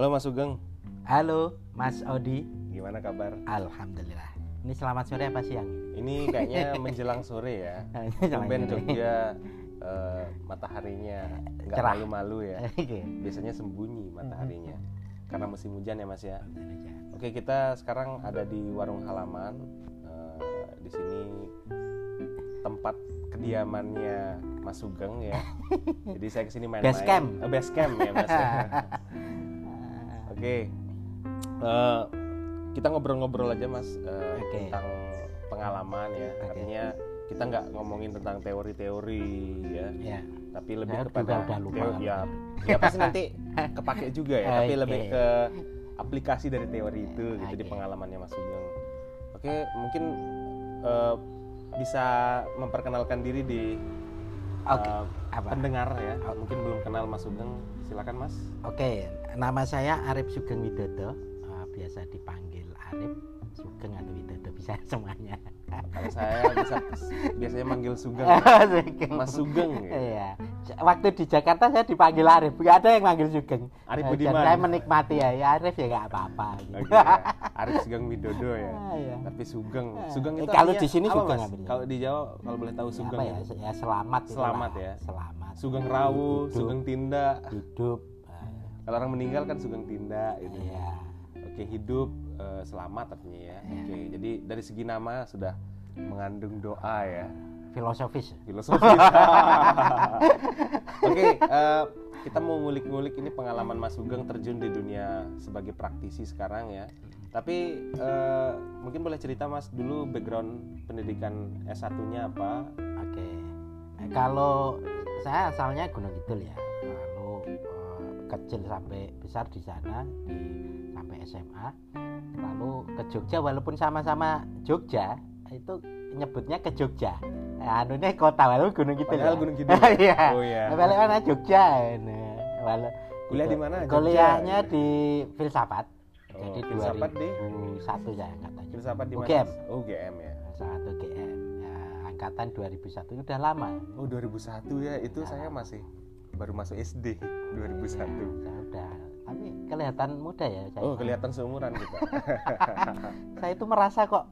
Halo Mas Sugeng, Halo Mas Odi, gimana kabar? Alhamdulillah. Ini selamat sore apa siang? Ini kayaknya menjelang sore ya. Tumben Jogja eh, mataharinya nggak malu-malu ya. Biasanya sembunyi mataharinya karena musim hujan ya Mas ya. Oke kita sekarang ada di warung halaman. Eh, di sini tempat kediamannya Mas Sugeng ya. Jadi saya ke sini main-main. Base camp. Eh, base camp ya Mas. ya. Oke, Eh, kita ngobrol-ngobrol aja mas eh, Oke. tentang pengalaman ya. Oke. Artinya kita nggak ngomongin tentang teori-teori ya, Ya. tapi lebih Saya kepada udah lupa. teo- ya, ya pasti nanti kepake juga ya. Tapi Oke. lebih ke aplikasi dari teori itu gitu di pengalamannya Mas Sugeng. Oke, mungkin eh, bisa memperkenalkan diri di Oke. Apa? pendengar ya. Mungkin belum kenal Mas Sugeng, silakan Mas. Oke, nama saya Arif Sugeng Widodo. Eh, biasa dipanggil Arif Sugeng atau Widodo bisa semuanya. Kalau saya bisa biasanya manggil Sugeng. Mas Sugeng ya. Iya. Waktu di Jakarta saya dipanggil Arif, nggak ada yang manggil Sugeng. Arif Eh, Budiman. Saya menikmati ya, ya Arif ya nggak apa-apa. gitu. Oke, ya. Arif Sugeng Widodo ya. Ah, iya. Tapi Sugeng. Ah. Sugeng Eh, itu kalau artinya di sini Sugeng. Kalau di Jawa kalau boleh tahu Sugeng. apa ya, itu. ya selamat itulah. Selamat ya. Selamat. Sugeng Rawu, Hidup. Sugeng Tinda. hidup eh, Kalau orang meninggal kan Sugeng Tinda itu. iya Oke, hidup eh, selamat artinya ya. Iya. Oke, jadi dari segi nama sudah mengandung doa ya. filosofis filosofi. Oke, eh, kita mau ngulik-ngulik ini pengalaman Mas Sugeng terjun di dunia sebagai praktisi sekarang ya. Tapi eh, mungkin boleh cerita Mas dulu background pendidikan S1-nya apa? oke Eh, kalau saya asalnya Gunung Kidul ya lalu eh, kecil sampai besar di sana di sampai SMA lalu ke Jogja walaupun sama-sama Jogja itu nyebutnya ke Jogja Nah, anunya kota walaupun Gunung Kidul Padahal ya. Gunung. Iya. Oh iya. balik mana Jogja nah, walau Kuliah itu. di mana? Jogja? kuliahnya di filsafat Oh, jadi filsafat di 2001 ya angkatannya filsafat di mana? UGM. Oh, UGM ya. satu GM ya, angkatan 2001 udah lama Oh, 2001 ya. Itu saya masih baru masuk SD 2001. saya udah tapi kelihatan muda ya saya, Oh, kelihatan seumuran kita. saya itu merasa kok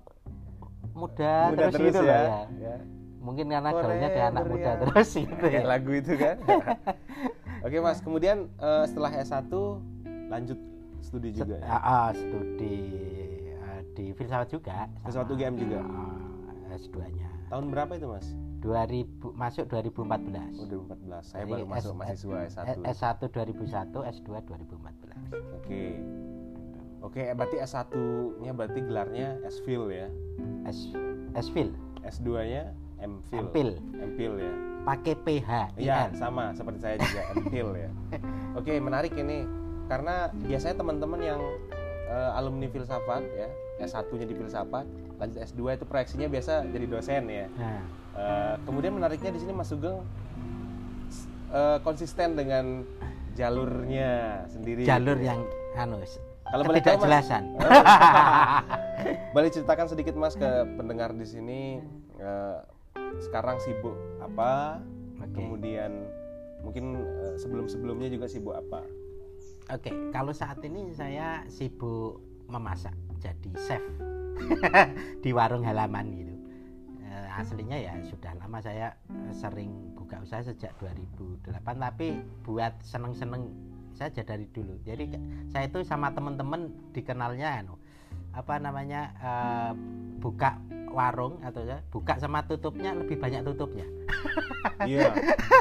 muda, Muda terus, terus gitu ya. loh ya ya. mungkin karena gaulnya dengan anak muda terus gitu ya lagu itu kan. Oke mas, kemudian eh, setelah S1 lanjut studi juga ya? Ah, ah, studi ah, di filsafat juga Filsafat UGM juga? S2 nya Tahun berapa itu mas? 2000 masuk 2014 Oh 2014, saya Jadi baru masuk S- mahasiswa S1 S1 2001 S2 2014 Oke. Oke, berarti S1 nya berarti gelarnya S.Phil ya? S S-Phil. S2 nya M.Phil. MPhil. M.Phil ya? Pakai PH Iya, sama seperti saya juga M.Phil ya. Oke, menarik ini. Karena biasanya teman-teman yang eh, alumni filsafat ya S1 nya di filsafat lanjut S2 itu proyeksinya biasa jadi dosen ya Nah, Eh, kemudian menariknya di sini Mas Sugeng eh, konsisten dengan jalurnya sendiri. jalur yang anu s- Kalau boleh tahu, Mas. ketidakjelasan boleh ceritakan sedikit Mas ke pendengar di sini eh, sekarang sibuk apa? Oke. Kemudian mungkin eh, sebelum-sebelumnya juga sibuk apa? Oke, kalau saat ini saya sibuk memasak, jadi chef di warung halaman gitu. Eh, aslinya ya sudah lama saya sering buka usaha sejak 2008, tapi buat seneng-seneng saja dari dulu. Jadi saya itu sama teman-teman dikenalnya anu apa namanya eh, buka warung atau ya buka sama tutupnya lebih banyak tutupnya. Iya.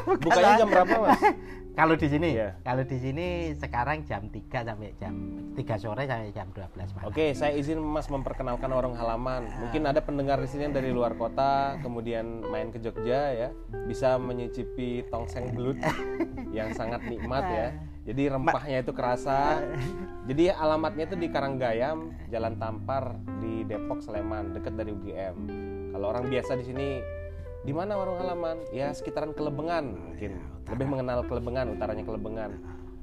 Bukanya jam berapa Mas? Kalau di sini, Iya. kalau di sini sekarang jam 3 sampai jam 3 sore sampai jam 12 malam. Oke, saya izin Mas memperkenalkan orang halaman. Mungkin ada pendengar di sini yang dari luar kota, kemudian main ke Jogja ya, bisa menyicipi tongseng belut yang sangat nikmat ya. Jadi rempahnya itu kerasa. Jadi alamatnya itu di Karanggayam, Jalan Tampar di Depok Sleman, dekat dari UGM. Kalau orang biasa di sini di mana warung halaman? Ya sekitaran Kelebengan mungkin. Lebih mengenal Kelebengan, utaranya Kelebengan.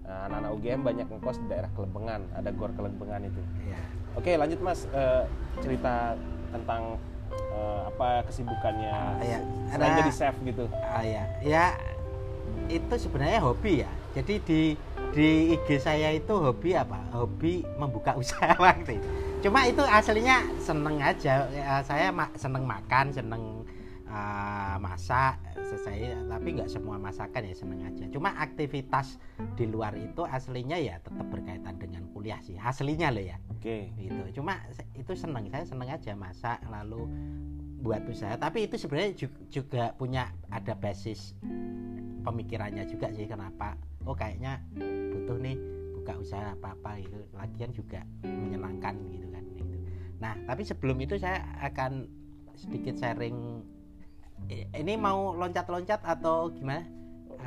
Nah, anak-anak UGM banyak ngekos di daerah Kelebengan, ada gor Kelebengan itu. Iya. Oke, lanjut Mas Eh, cerita tentang eh, apa kesibukannya Iya, selain ada- jadi chef gitu. Ah, ya, ya itu sebenarnya hobi ya. Jadi di di IG saya itu hobi apa? Hobi membuka usaha waktu itu. Cuma itu aslinya seneng aja. Ya, saya seneng makan seneng uh, masak saya tapi nggak semua masakan ya seneng aja. Cuma aktivitas di luar itu aslinya ya tetap berkaitan dengan kuliah sih. Aslinya loh ya. Oke. Okay. itu cuma itu seneng. Saya seneng aja masak lalu buat usaha. Tapi itu sebenarnya juga punya ada basis pemikirannya juga sih kenapa oh kayaknya butuh nih buka usaha apa apa gitu. Lagian juga menyenangkan gitu kan gitu. nah tapi sebelum itu saya akan sedikit sharing ini mau loncat-loncat atau gimana?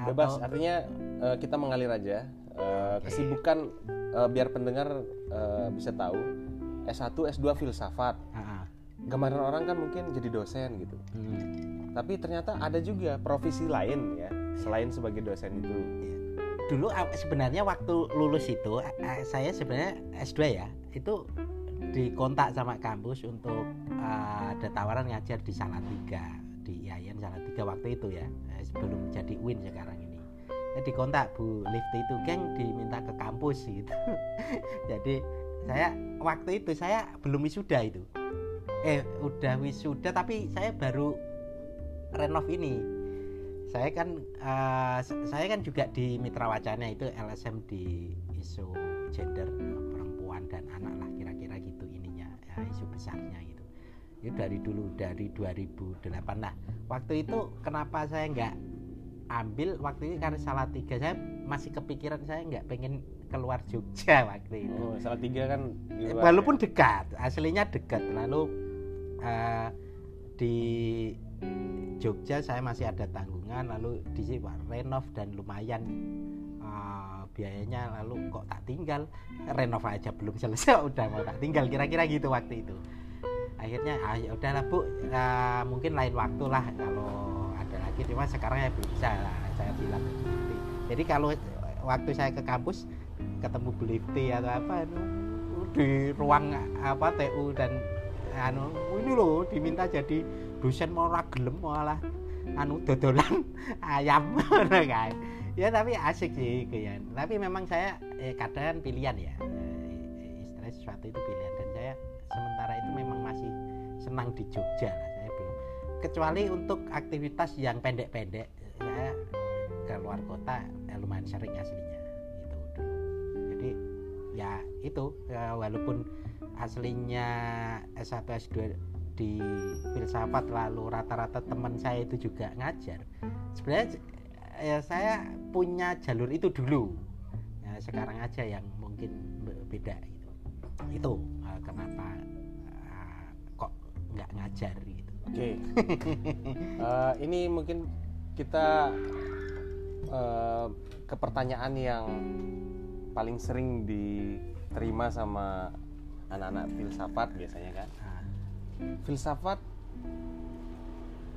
Bebas atau... artinya uh, kita mengalir aja. Uh, kesibukan uh, biar pendengar uh, bisa tahu S1 S2 filsafat. Uh-huh. gambaran orang kan mungkin jadi dosen gitu. Hmm. tapi ternyata ada juga profesi lain ya selain sebagai dosen itu. Iya dulu sebenarnya waktu lulus itu saya sebenarnya S2 ya itu dikontak sama kampus untuk uh, ada tawaran ngajar di Salatiga di IAIN Salatiga waktu itu ya eh, sebelum jadi UIN sekarang ini. Ya, dikontak Bu Lifti itu geng diminta ke kampus gitu. Jadi saya waktu itu saya belum wisuda itu. Eh udah wisuda tapi saya baru renov ini saya kan uh, saya kan juga di Mitra Wacana itu LSM di isu gender perempuan dan anak lah kira-kira gitu ininya ya, isu besarnya gitu. Itu dari dulu dari 2008 lah. Waktu itu kenapa saya nggak ambil waktu itu karena salah tiga saya masih kepikiran saya nggak pengen keluar Jogja waktu itu. Oh, salah tiga kan walaupun ya? dekat aslinya dekat. Lalu uh, di Jogja saya masih ada tanggungan lalu di sini renov dan lumayan uh, biayanya lalu kok tak tinggal? Renov aja belum selesai udah mau tak tinggal kira-kira gitu waktu itu. Akhirnya ah ya udahlah bu uh, mungkin lain waktu lah kalau ada lagi. Cuma sekarang ya bisa lah saya bilang jadi kalau waktu saya ke kampus ketemu Belifti atau apa itu di ruang apa TU dan anu ini loh diminta jadi dosen mau gelem malah anu dodolan ayam kan ya tapi asik sih kayak tapi memang saya eh, kadang pilihan ya. Eh, istilah sesuatu itu pilihan. Dan saya sementara itu memang masih senang di Jogja lah saya belum. Kecuali untuk aktivitas yang pendek-pendek saya ke luar kota eh, lumayan sering aslinya. Itu dulu. Jadi ya itu ya, walaupun aslinya S1 S2 di filsafat lalu rata-rata teman saya itu juga ngajar. Sebenarnya ya saya punya jalur itu dulu. Ya, sekarang aja yang mungkin beda gitu. Itu uh, kenapa uh, kok nggak ngajar gitu. Oke. Okay. uh, ini mungkin kita uh, ke pertanyaan yang paling sering diterima sama anak-anak filsafat biasanya kan filsafat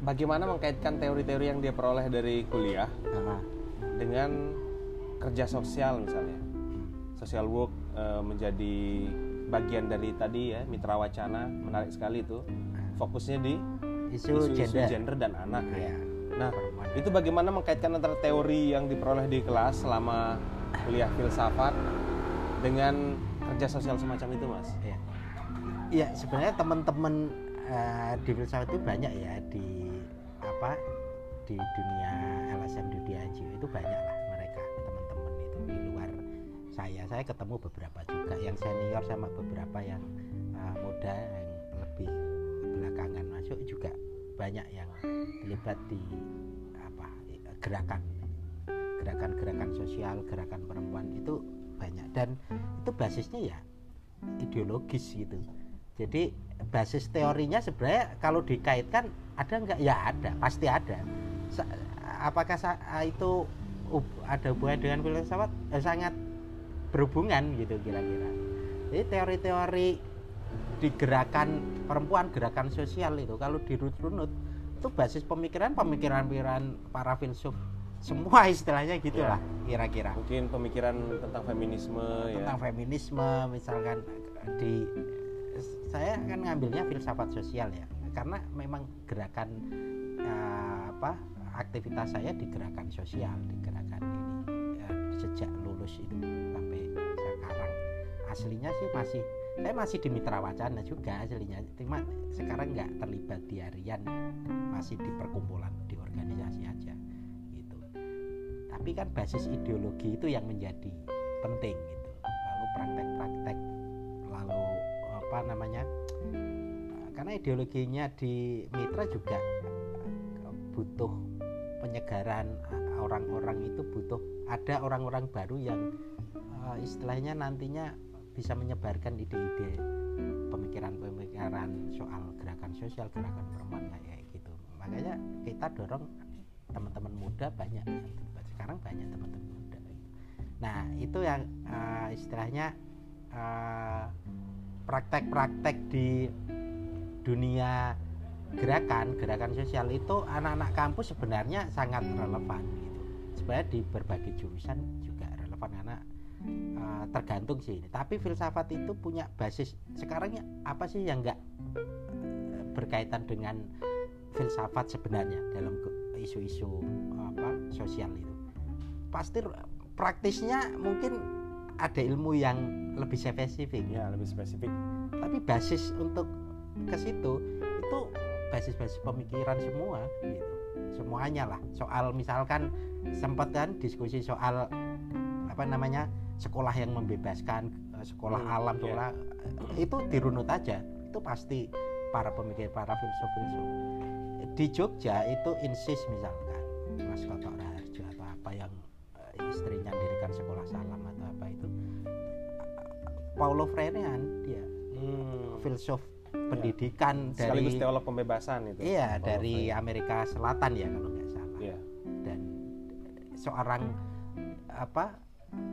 bagaimana mengkaitkan teori-teori yang dia peroleh dari kuliah Aha. dengan kerja sosial misalnya social work e, menjadi bagian dari tadi ya mitra wacana menarik sekali itu fokusnya di isu, isu, gender. gender dan anak ya. Nah, itu bagaimana mengkaitkan antara teori yang diperoleh di kelas selama kuliah filsafat dengan kerja sosial semacam itu, Mas? Ya ya sebenarnya teman-teman uh, di filsafat itu banyak ya di apa di dunia LSM di NGO itu banyak lah mereka teman-teman itu di luar saya. Saya ketemu beberapa juga yang senior sama beberapa yang uh, muda yang lebih belakangan masuk juga banyak yang terlibat di apa gerakan gerakan-gerakan sosial gerakan perempuan itu banyak. Dan itu basisnya ya ideologis gitu jadi basis teorinya sebenarnya kalau dikaitkan ada nggak? Ya ada, pasti ada. Apakah itu ada hubungan dengan filsafat? Eh, sangat berhubungan gitu kira-kira. Jadi teori-teori di gerakan perempuan, gerakan sosial itu kalau dirunut-runut itu basis pemikiran pemikiran-pemikiran para filsuf semua istilahnya gitulah ya. kira-kira. Mungkin pemikiran tentang feminisme ya. tentang ya. feminisme misalkan di saya kan ngambilnya filsafat sosial ya. Karena memang gerakan uh, apa aktivitas saya di gerakan sosial di gerakan ini. Ya, sejak lulus itu sampai sekarang. Aslinya sih masih saya masih di Mitra Wacana juga aslinya. Cuma sekarang nggak terlibat di harian masih di perkumpulan di organisasi aja gitu. Tapi kan basis ideologi itu yang menjadi penting gitu. Lalu praktek-praktek apa namanya karena ideologinya di Mitra juga butuh penyegaran orang-orang itu butuh ada orang-orang baru yang uh, istilahnya nantinya bisa menyebarkan ide-ide pemikiran-pemikiran soal gerakan sosial gerakan perempuan kayak gitu. Makanya kita dorong teman-teman muda banyak sekarang banyak teman-teman muda nah itu yang uh, istilahnya praktek-praktek di dunia gerakan gerakan sosial itu anak-anak kampus sebenarnya sangat relevan gitu. Sebenarnya di berbagai jurusan juga relevan karena uh, tergantung sih tapi filsafat itu punya basis. Sekarang ya apa sih yang enggak berkaitan dengan filsafat sebenarnya dalam isu-isu apa sosial itu? Pasti praktisnya mungkin ada ilmu yang lebih spesifik. Ya lebih spesifik. Tapi basis untuk ke situ itu basis-basis pemikiran semua gitu. Semuanya lah. Soal misalkan sempat kan diskusi soal apa namanya sekolah yang membebaskan eh, sekolah hmm, alam iya. sekolah yeah. itu dirunut aja. Itu pasti para pemikir para filsuf-filsuf. Di Jogja itu insis misalkan Mas Kotok Raharjo atau apa yang istrinya dirikan sekolah salam atau apa itu Paulo Freire dia hmm. filsuf pendidikan ya. dari teolog pembebasan itu. Iya, oh, dari Amerika Selatan ya kalau nggak salah. Ya. Dan seorang apa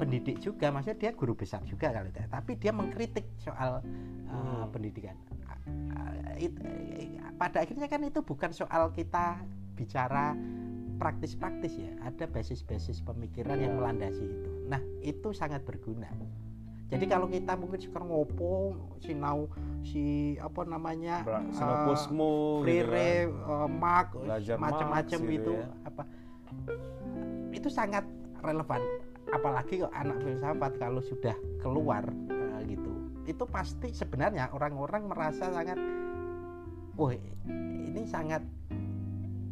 pendidik juga, maksudnya dia guru besar juga kalau tidak, tapi dia mengkritik soal uh, hmm. pendidikan. pada akhirnya kan itu bukan soal kita bicara praktis-praktis ya, ada basis-basis pemikiran yang melandasi itu. Nah, itu sangat berguna jadi kalau kita mungkin sekarang ngopo sinau si apa namanya sinopusmu uh, frere gitu kan. uh, mak macam-macam gitu, gitu ya. apa itu sangat relevan apalagi anak filsafat kalau sudah keluar uh, gitu itu pasti sebenarnya orang-orang merasa sangat wah ini sangat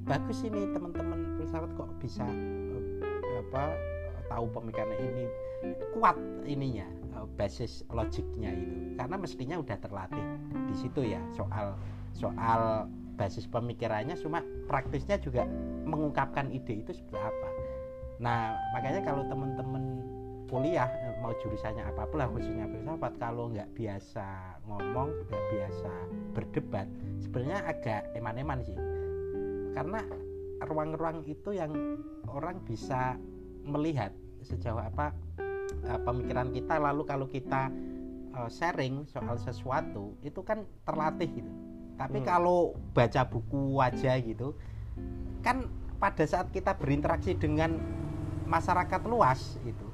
bagus ini teman-teman filsafat kok bisa uh, apa tahu pemikiran ini. Kuat ininya basis logiknya itu. Karena mestinya udah terlatih di situ ya soal soal basis pemikirannya. Cuma praktisnya juga mengungkapkan ide itu seperti apa. Nah makanya kalau teman-teman kuliah eh, mau jurusannya apa pun lah khususnya filsafat kalau nggak biasa ngomong nggak biasa berdebat sebenarnya agak eman-eman sih karena ruang-ruang itu yang orang bisa melihat sejauh apa uh, pemikiran kita lalu kalau kita uh, sharing soal sesuatu itu kan terlatih gitu tapi hmm. kalau baca buku aja gitu kan pada saat kita berinteraksi dengan masyarakat luas itu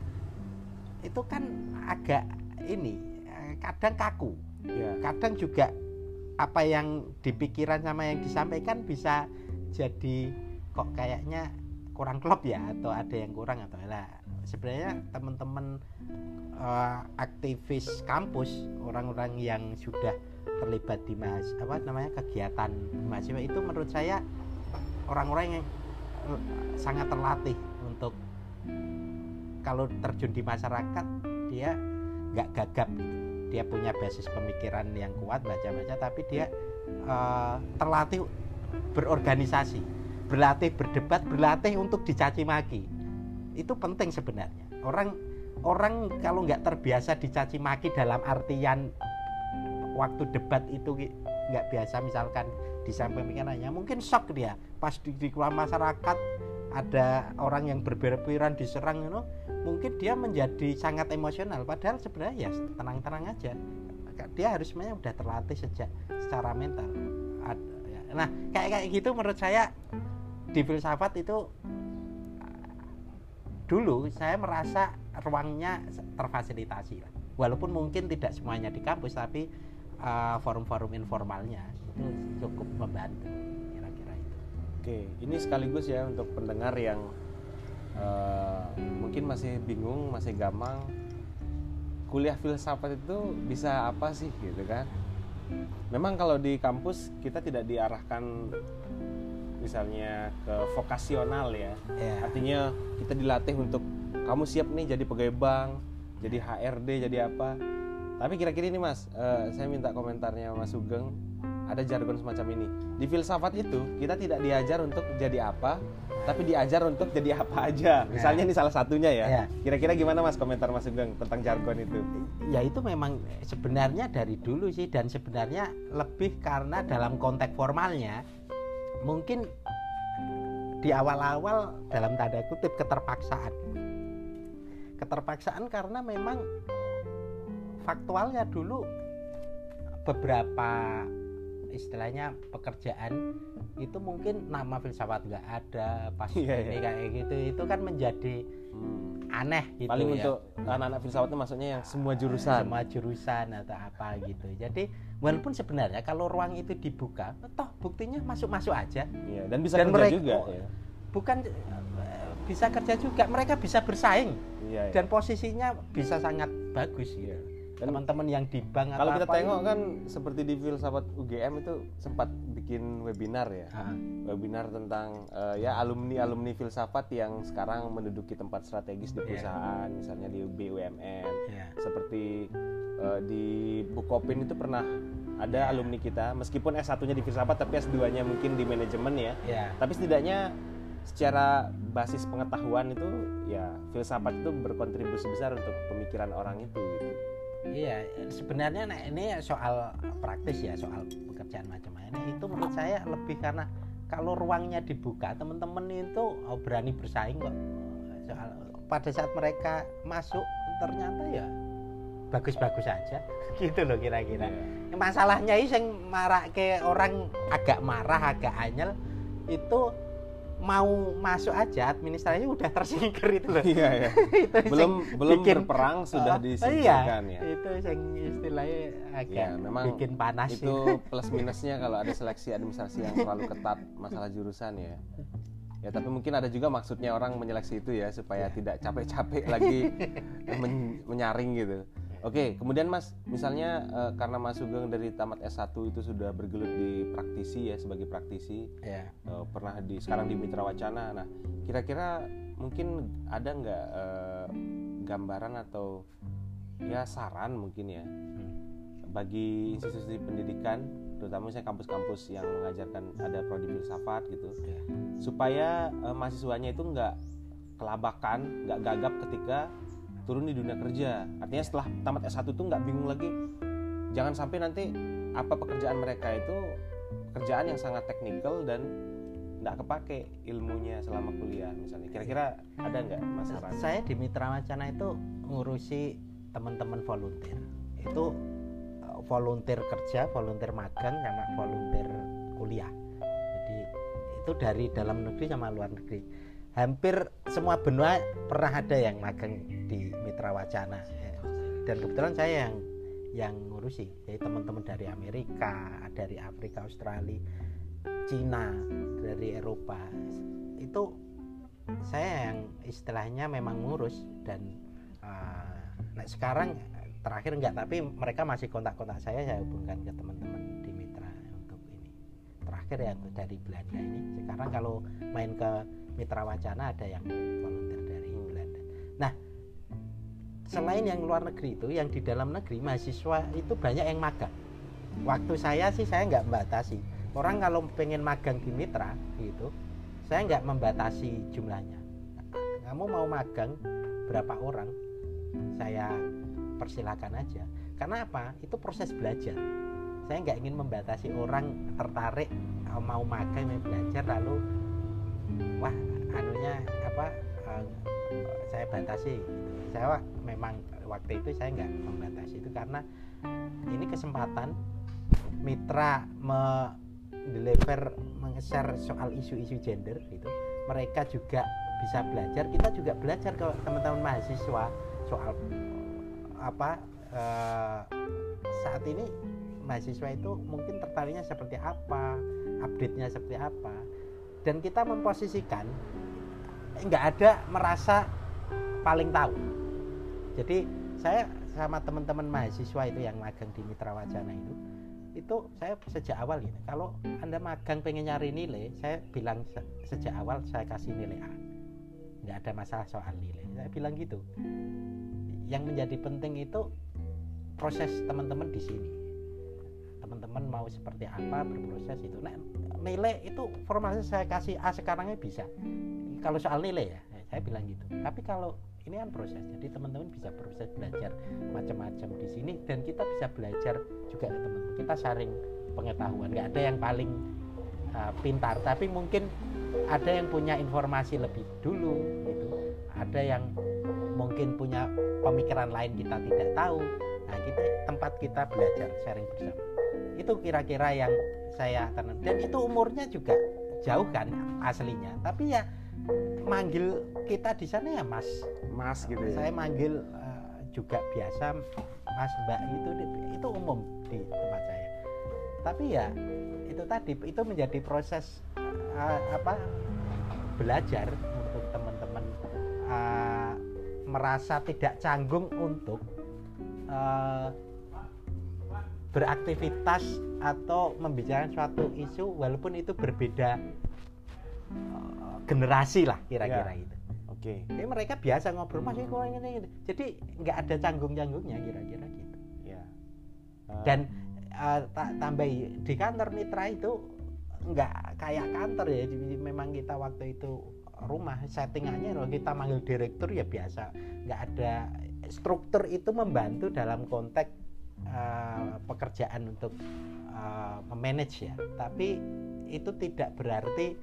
itu kan agak ini eh, kadang kaku ya. kadang juga apa yang dipikiran sama yang disampaikan bisa jadi kok kayaknya kurang klop ya atau ada yang kurang atau lah sebenarnya teman-teman uh, aktivis kampus orang-orang yang sudah terlibat di mas apa namanya kegiatan mahasiswa itu menurut saya orang-orang yang uh, sangat terlatih untuk kalau terjun di masyarakat dia nggak gagap gitu. dia punya basis pemikiran yang kuat baca-baca tapi dia uh, terlatih berorganisasi berlatih berdebat berlatih untuk dicaci maki. Itu penting sebenarnya. Orang orang kalau nggak terbiasa dicaci maki dalam artian waktu debat itu nggak biasa misalkan disampaikan pikirannya mungkin shock dia pas di, di masyarakat ada orang yang berpikiran diserang you know, mungkin dia menjadi sangat emosional. Padahal sebenarnya ya tenang-tenang aja. Dia harus sebenarnya udah terlatih sejak secara mental. Nah kayak kayak gitu menurut saya di filsafat itu dulu saya merasa ruangnya terfasilitasi walaupun mungkin tidak semuanya di kampus tapi uh, forum-forum informalnya itu cukup membantu kira-kira itu. Oke ini sekaligus ya untuk pendengar yang eh, mungkin masih bingung masih gamang kuliah filsafat itu bisa apa sih gitu kan memang kalau di kampus kita tidak diarahkan misalnya ke vokasional ya. Ya. artinya kita dilatih untuk kamu siap nih jadi pegawai bank jadi HRD jadi apa? Tapi kira-kira ini mas eh, saya minta komentarnya mas Sugeng ada jargon semacam ini. Di filsafat itu kita tidak diajar untuk jadi apa tapi diajar untuk jadi apa aja. Misalnya ini salah satunya ya. Ya. kira-kira gimana mas komentar mas Sugeng tentang jargon itu? Ya itu memang sebenarnya dari dulu sih dan sebenarnya lebih karena dalam konteks formalnya mungkin di awal-awal dalam tanda kutip keterpaksaan. Keterpaksaan karena memang faktualnya dulu beberapa istilahnya pekerjaan itu mungkin nama filsafat nggak ada pas Iya, ini iya. kayak gitu itu kan menjadi Hmm. aneh gitu paling ya untuk anak-anak filsafat itu maksudnya yang semua jurusan semua jurusan atau apa gitu. Jadi walaupun sebenarnya kalau ruang itu dibuka, toh buktinya masuk-masuk aja. Iya, dan bisa Dan kerja mereka- juga ya. Bukan eh, bisa kerja juga, mereka bisa bersaing Iya, iya. dan posisinya bisa sangat bagus Iya. gitu. Dan Teman-teman yang di bank kalau kita apa tengok itu- kan seperti di filsafat UGM itu sempat bikin webinar ya. Ah, Webinar tentang eh, ya alumni-alumni filsafat yang sekarang menduduki tempat strategis di Iya. perusahaan, misalnya di BUMN. ya. Seperti eh, di Bukopin itu pernah ada Iya. alumni kita meskipun S1-nya di filsafat tapi S2-nya mungkin di manajemen ya. Ya. Tapi setidaknya secara basis pengetahuan itu ya filsafat itu berkontribusi besar untuk pemikiran orang itu gitu. Iya, sebenarnya nah, ini soal praktis ya, soal pekerjaan macam ini itu menurut saya lebih karena kalau ruangnya dibuka, teman-teman itu oh, berani bersaing kok. Soal pada saat mereka masuk ternyata ya bagus-bagus aja, gitu loh kira-kira. Iya. Masalahnya ini yang marah ke orang agak marah, agak anyel itu mau masuk aja administrasinya udah tersingkir itu loh. Iya ya. itu sing belum belum bikin- berperang sudah Oh, disingkirkan iya, ya. Itu yang istilahnya agak Ya, memang bikin panas Itu plus minusnya kalau ada seleksi administrasi yang terlalu ketat masalah jurusan ya. Ya tapi mungkin ada juga maksudnya orang menyeleksi itu ya supaya Ya. tidak capek-capek lagi men- menyaring gitu. Oke, kemudian Mas, misalnya eh, karena Mas Sugeng dari tamat S1 itu sudah bergelut di praktisi ya sebagai praktisi, ya. eh, pernah di sekarang di Mitra Wacana. Nah, kira-kira mungkin ada nggak eh, gambaran atau ya saran mungkin ya Hmm. bagi institusi pendidikan, terutama misalnya kampus-kampus yang mengajarkan ada prodi filsafat gitu, Ya. supaya eh, mahasiswanya itu nggak kelabakan, nggak gagap ketika turun di dunia kerja. Artinya setelah tamat S1 tuh nggak bingung lagi. Jangan sampai nanti apa pekerjaan mereka itu pekerjaan yang sangat teknikal dan nggak kepake ilmunya selama kuliah misalnya. Kira-kira ada nggak Mas saran? Saya di Mitra Wacana itu ngurusi teman-teman volunteer. Itu uh, volunteer kerja, volunteer magang sama volunteer kuliah. Jadi itu dari dalam negeri sama luar negeri. Hampir semua benua pernah ada yang magang di Mitra Wacana. Ya. Dan kebetulan saya yang yang ngurusi. Jadi teman-teman dari Amerika, dari Afrika, Australia, Cina, dari Eropa. Itu saya yang istilahnya memang ngurus dan uh, nah sekarang terakhir enggak tapi mereka masih kontak-kontak saya saya hubungkan ke teman-teman di mitra untuk ini terakhir ya dari Belanda ini sekarang kalau main ke mitra wacana ada yang volunteer dari Belanda nah selain yang luar negeri itu yang di dalam negeri mahasiswa itu banyak yang magang. Waktu saya sih saya nggak membatasi. Orang kalau pengen magang di mitra gitu saya nggak membatasi jumlahnya. Kamu mau magang berapa orang saya persilakan aja. Karena apa? Itu proses belajar. Saya nggak ingin membatasi orang tertarik eh, mau magang mau belajar lalu wah anunya apa eh, saya batasi. Saya memang waktu itu saya nggak membatasi itu karena ini kesempatan mitra mendeliver meng-share soal isu-isu gender gitu. Mereka juga bisa belajar. Kita juga belajar ke teman-teman mahasiswa soal apa eh, saat ini mahasiswa itu mungkin tertariknya seperti apa update-nya seperti apa dan kita memposisikan nggak ada merasa paling tahu. Jadi saya sama teman-teman mahasiswa itu yang magang di Mitra Wacana itu itu saya sejak awal ini kalau anda magang pengen nyari nilai saya bilang se- sejak awal saya kasih nilai A. Nggak ada masalah soal nilai. Saya bilang gitu. Yang menjadi penting itu proses teman-teman di sini teman-teman mau seperti apa berproses itu. Nah, nilai itu formalnya saya kasih A sekarangnya bisa. Kalau soal nilai ya saya bilang gitu. Tapi kalau ini kan proses jadi teman-teman bisa proses belajar macam-macam di sini dan kita bisa belajar juga ke teman kita sharing pengetahuan nggak ada yang paling uh, pintar. Tapi mungkin ada yang punya informasi lebih dulu gitu. Ada yang mungkin punya pemikiran lain kita tidak tahu. Nah kita tempat kita belajar sharing bersama itu kira-kira yang saya tanam dan itu umurnya juga jauh kan aslinya. Tapi ya manggil kita di sana ya mas. Mas gitu ya. saya manggil uh, juga biasa mas mbak itu itu umum di tempat saya. Tapi ya itu tadi itu menjadi proses uh, apa belajar untuk teman-teman uh, merasa tidak canggung untuk uh, beraktivitas atau membicarakan suatu isu walaupun itu berbeda uh, generasi lah kira-kira Ya. itu. Oke. Jadi mereka biasa ngobrol masih kok ini, ini. Jadi nggak ada canggung-canggungnya kira-kira gitu. Ya. Eh, Dan uh, ta- tambahi di kantor mitra itu nggak kayak kantor ya. Jadi memang kita waktu itu rumah settingannya kalau kita manggil direktur ya biasa nggak ada struktur itu membantu dalam konteks uh, pekerjaan untuk uh, memanage ya. Tapi itu tidak berarti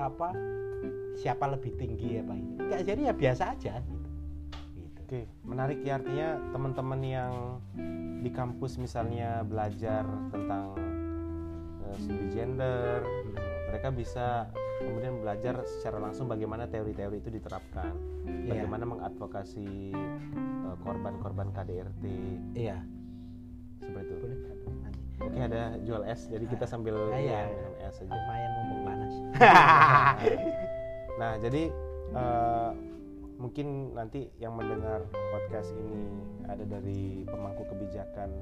apa siapa lebih tinggi apa ini. Nggak jadi ya biasa aja gitu, gitu. Oke, menarik ya artinya teman-teman yang di kampus misalnya belajar tentang eh, studi gender, mereka bisa kemudian belajar secara langsung bagaimana teori-teori itu diterapkan, Iya. bagaimana mengadvokasi eh, korban-korban KDRT iya seperti itu. boleh Oke, ada jual es, jadi kita sambil Ah, iya. minum es aja. lumayan mumpung panas Nah, jadi eh, mungkin nanti yang mendengar podcast ini ada dari pemangku kebijakan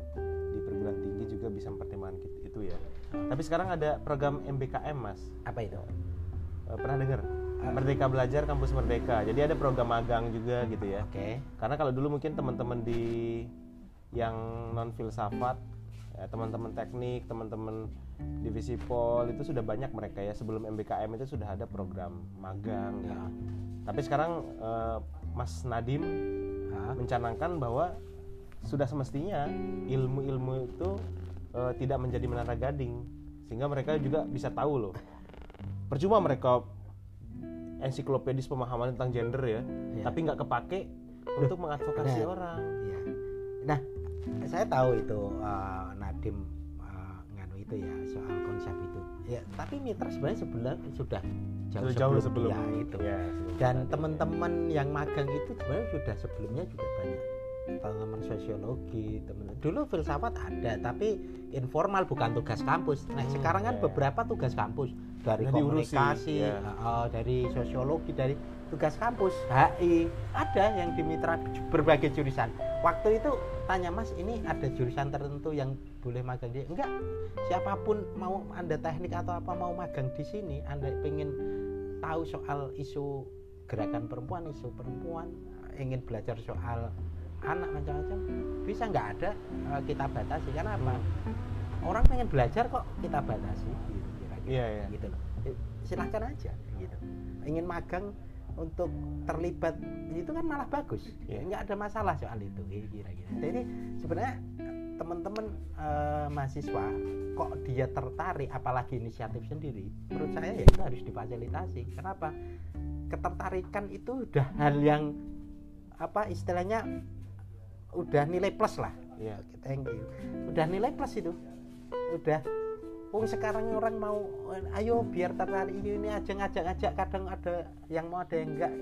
di perguruan tinggi juga bisa mempertimbangkan itu ya. Tapi sekarang ada program MBKM, Mas. apa itu Eh, pernah dengar? Ah. Merdeka Belajar Kampus Merdeka. Jadi ada program magang juga gitu ya. oke Karena kalau dulu mungkin teman-teman di yang non filsafat, ya, teman-teman teknik, teman-teman divisi pol itu sudah banyak mereka ya sebelum MBKM itu sudah ada program magang. ya. ya. Tapi sekarang eh, Mas Nadim Hah? mencanangkan bahwa sudah semestinya ilmu-ilmu itu eh, tidak menjadi menara gading sehingga mereka juga bisa tahu loh. Percuma mereka ensiklopedis pemahaman tentang gender ya, Iya. tapi nggak kepake untuk mengadvokasi Benar. orang. Iya. Nah, saya tahu itu uh, Nadim uh, nganu itu ya soal konsep itu. Ya, tapi mitra sebenarnya sebelah sudah jauh, jauh sebelum, sebelum dia itu. Ya, sebelum Dan teman-teman yang magang itu sebenarnya sudah sebelumnya juga banyak teman-teman sosiologi, teman dulu filsafat ada, tapi informal bukan tugas kampus. Nah, Hmm, sekarang kan ya, ya. beberapa tugas kampus dari diurusi, komunikasi, ya. uh, dari sosiologi, dari tugas kampus, HI, ada yang di mitra berbagai jurusan. Waktu itu tanya Mas, ini ada jurusan tertentu yang boleh magang di enggak? Siapa pun mau Anda teknik atau apa mau magang di sini, Anda pengen tahu soal isu gerakan perempuan, isu perempuan, ingin belajar soal anak macam-macam, bisa nggak ada eh, kita batasi karena apa? Orang pengen belajar kok kita batasi, gitu, kira-kira, Iya, iya. gitu loh. Silahkan aja, gitu. Ingin magang untuk terlibat itu kan malah bagus, Iya. nggak ada masalah soal itu, kira-kira. Jadi sebenarnya teman-teman eh, mahasiswa kok dia tertarik apalagi inisiatif sendiri menurut saya ya itu harus difasilitasi kenapa ketertarikan itu udah hal yang apa istilahnya udah nilai plus lah Iya. Oke, thank you udah nilai plus itu udah Oh sekarang orang mau ayo biar tertarik ini, ini aja ngajak-ngajak kadang ada yang mau ada yang enggak.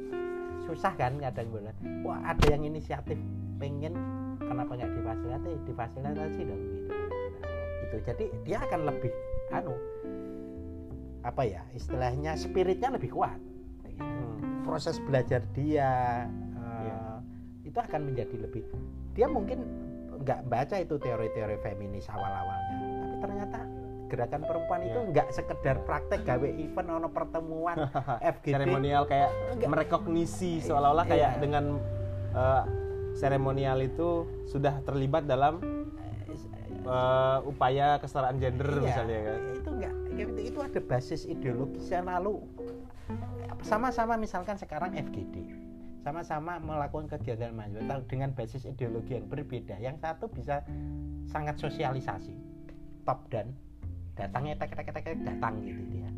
Susah kan kadang boleh. Wah ada yang inisiatif pengen kenapa nggak difasilitasi? Difasilitasi dong gitu. Itu jadi dia akan lebih anu apa ya istilahnya spiritnya lebih kuat. Hmm. proses belajar dia uh, itu akan menjadi lebih dia mungkin nggak baca itu teori-teori feminis awal-awalnya tapi ternyata gerakan perempuan itu Iya. nggak sekedar praktek gawe event ono pertemuan FGD seremonial kayak Enggak. merekognisi seolah-olah kayak Iya. dengan eh, seremonial itu sudah terlibat dalam eh, upaya kesetaraan gender Iya, misalnya kan? Itu enggak itu, itu ada basis ideologisnya lalu. Sama-sama misalkan sekarang FGD sama-sama melakukan kegiatan mahasiswa dengan basis ideologi yang berbeda. Yang satu bisa sangat sosialisasi top down datangnya tek tek tek, datang gitu dia.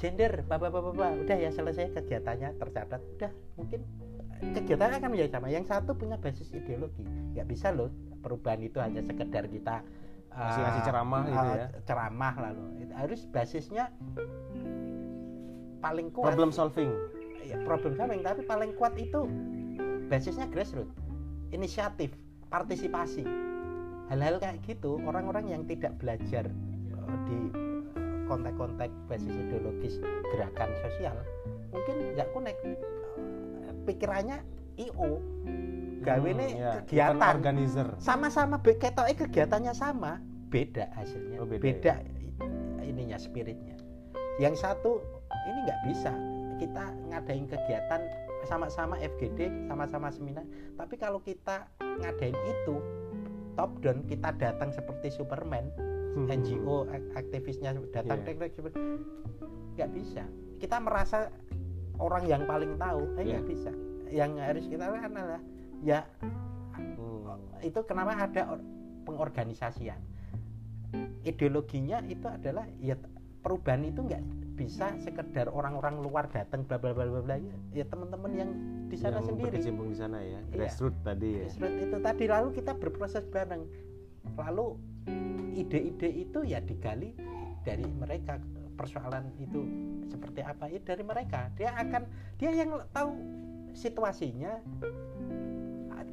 Gender bapak bapak bapak udah ya selesai kegiatannya tercatat. Udah mungkin kegiatan akan menjadi sama. Yang satu punya basis ideologi. Nggak bisa loh perubahan itu hanya sekedar kita Ngasih- ngasih uh, ceramah gitu uh, ya. ceramah lalu Itu harus basisnya paling kuat. Problem solving. Ya, problem solving. Tapi paling kuat itu basisnya grassroots. Inisiatif partisipasi hal-hal kayak gitu orang-orang yang tidak belajar eh, di konteks-konteks basis ideologis gerakan sosial mungkin nggak connect. Eh, pikirannya io gawe Hmm, nih ya, kegiatan. event organizer. Sama-sama ketoknya kegiatannya sama beda hasilnya Oh, beda, beda, ininya spiritnya. Yang satu ini nggak bisa kita ngadain kegiatan sama-sama FGD sama-sama seminar tapi kalau kita ngadain itu top down kita datang seperti Superman NGO ak- aktivisnya datang Iya. tek- nggak bisa kita merasa orang yang paling tahu eh Iya. nggak bisa yang harus kita lakukan adalah ya Hmm. itu kenapa ada or- pengorganisasian ideologinya itu adalah ya perubahan itu nggak bisa sekedar orang-orang luar datang bla bla bla bla bla. Ya teman-teman yang di sana yang sendiri. berkecimpung di sana ya Iya. grassroots tadi ya. Grassroots itu tadi lalu kita berproses bareng. Lalu ide-ide itu ya digali dari mereka. Persoalan itu seperti apa? Ya dari mereka. Dia akan dia yang tahu situasinya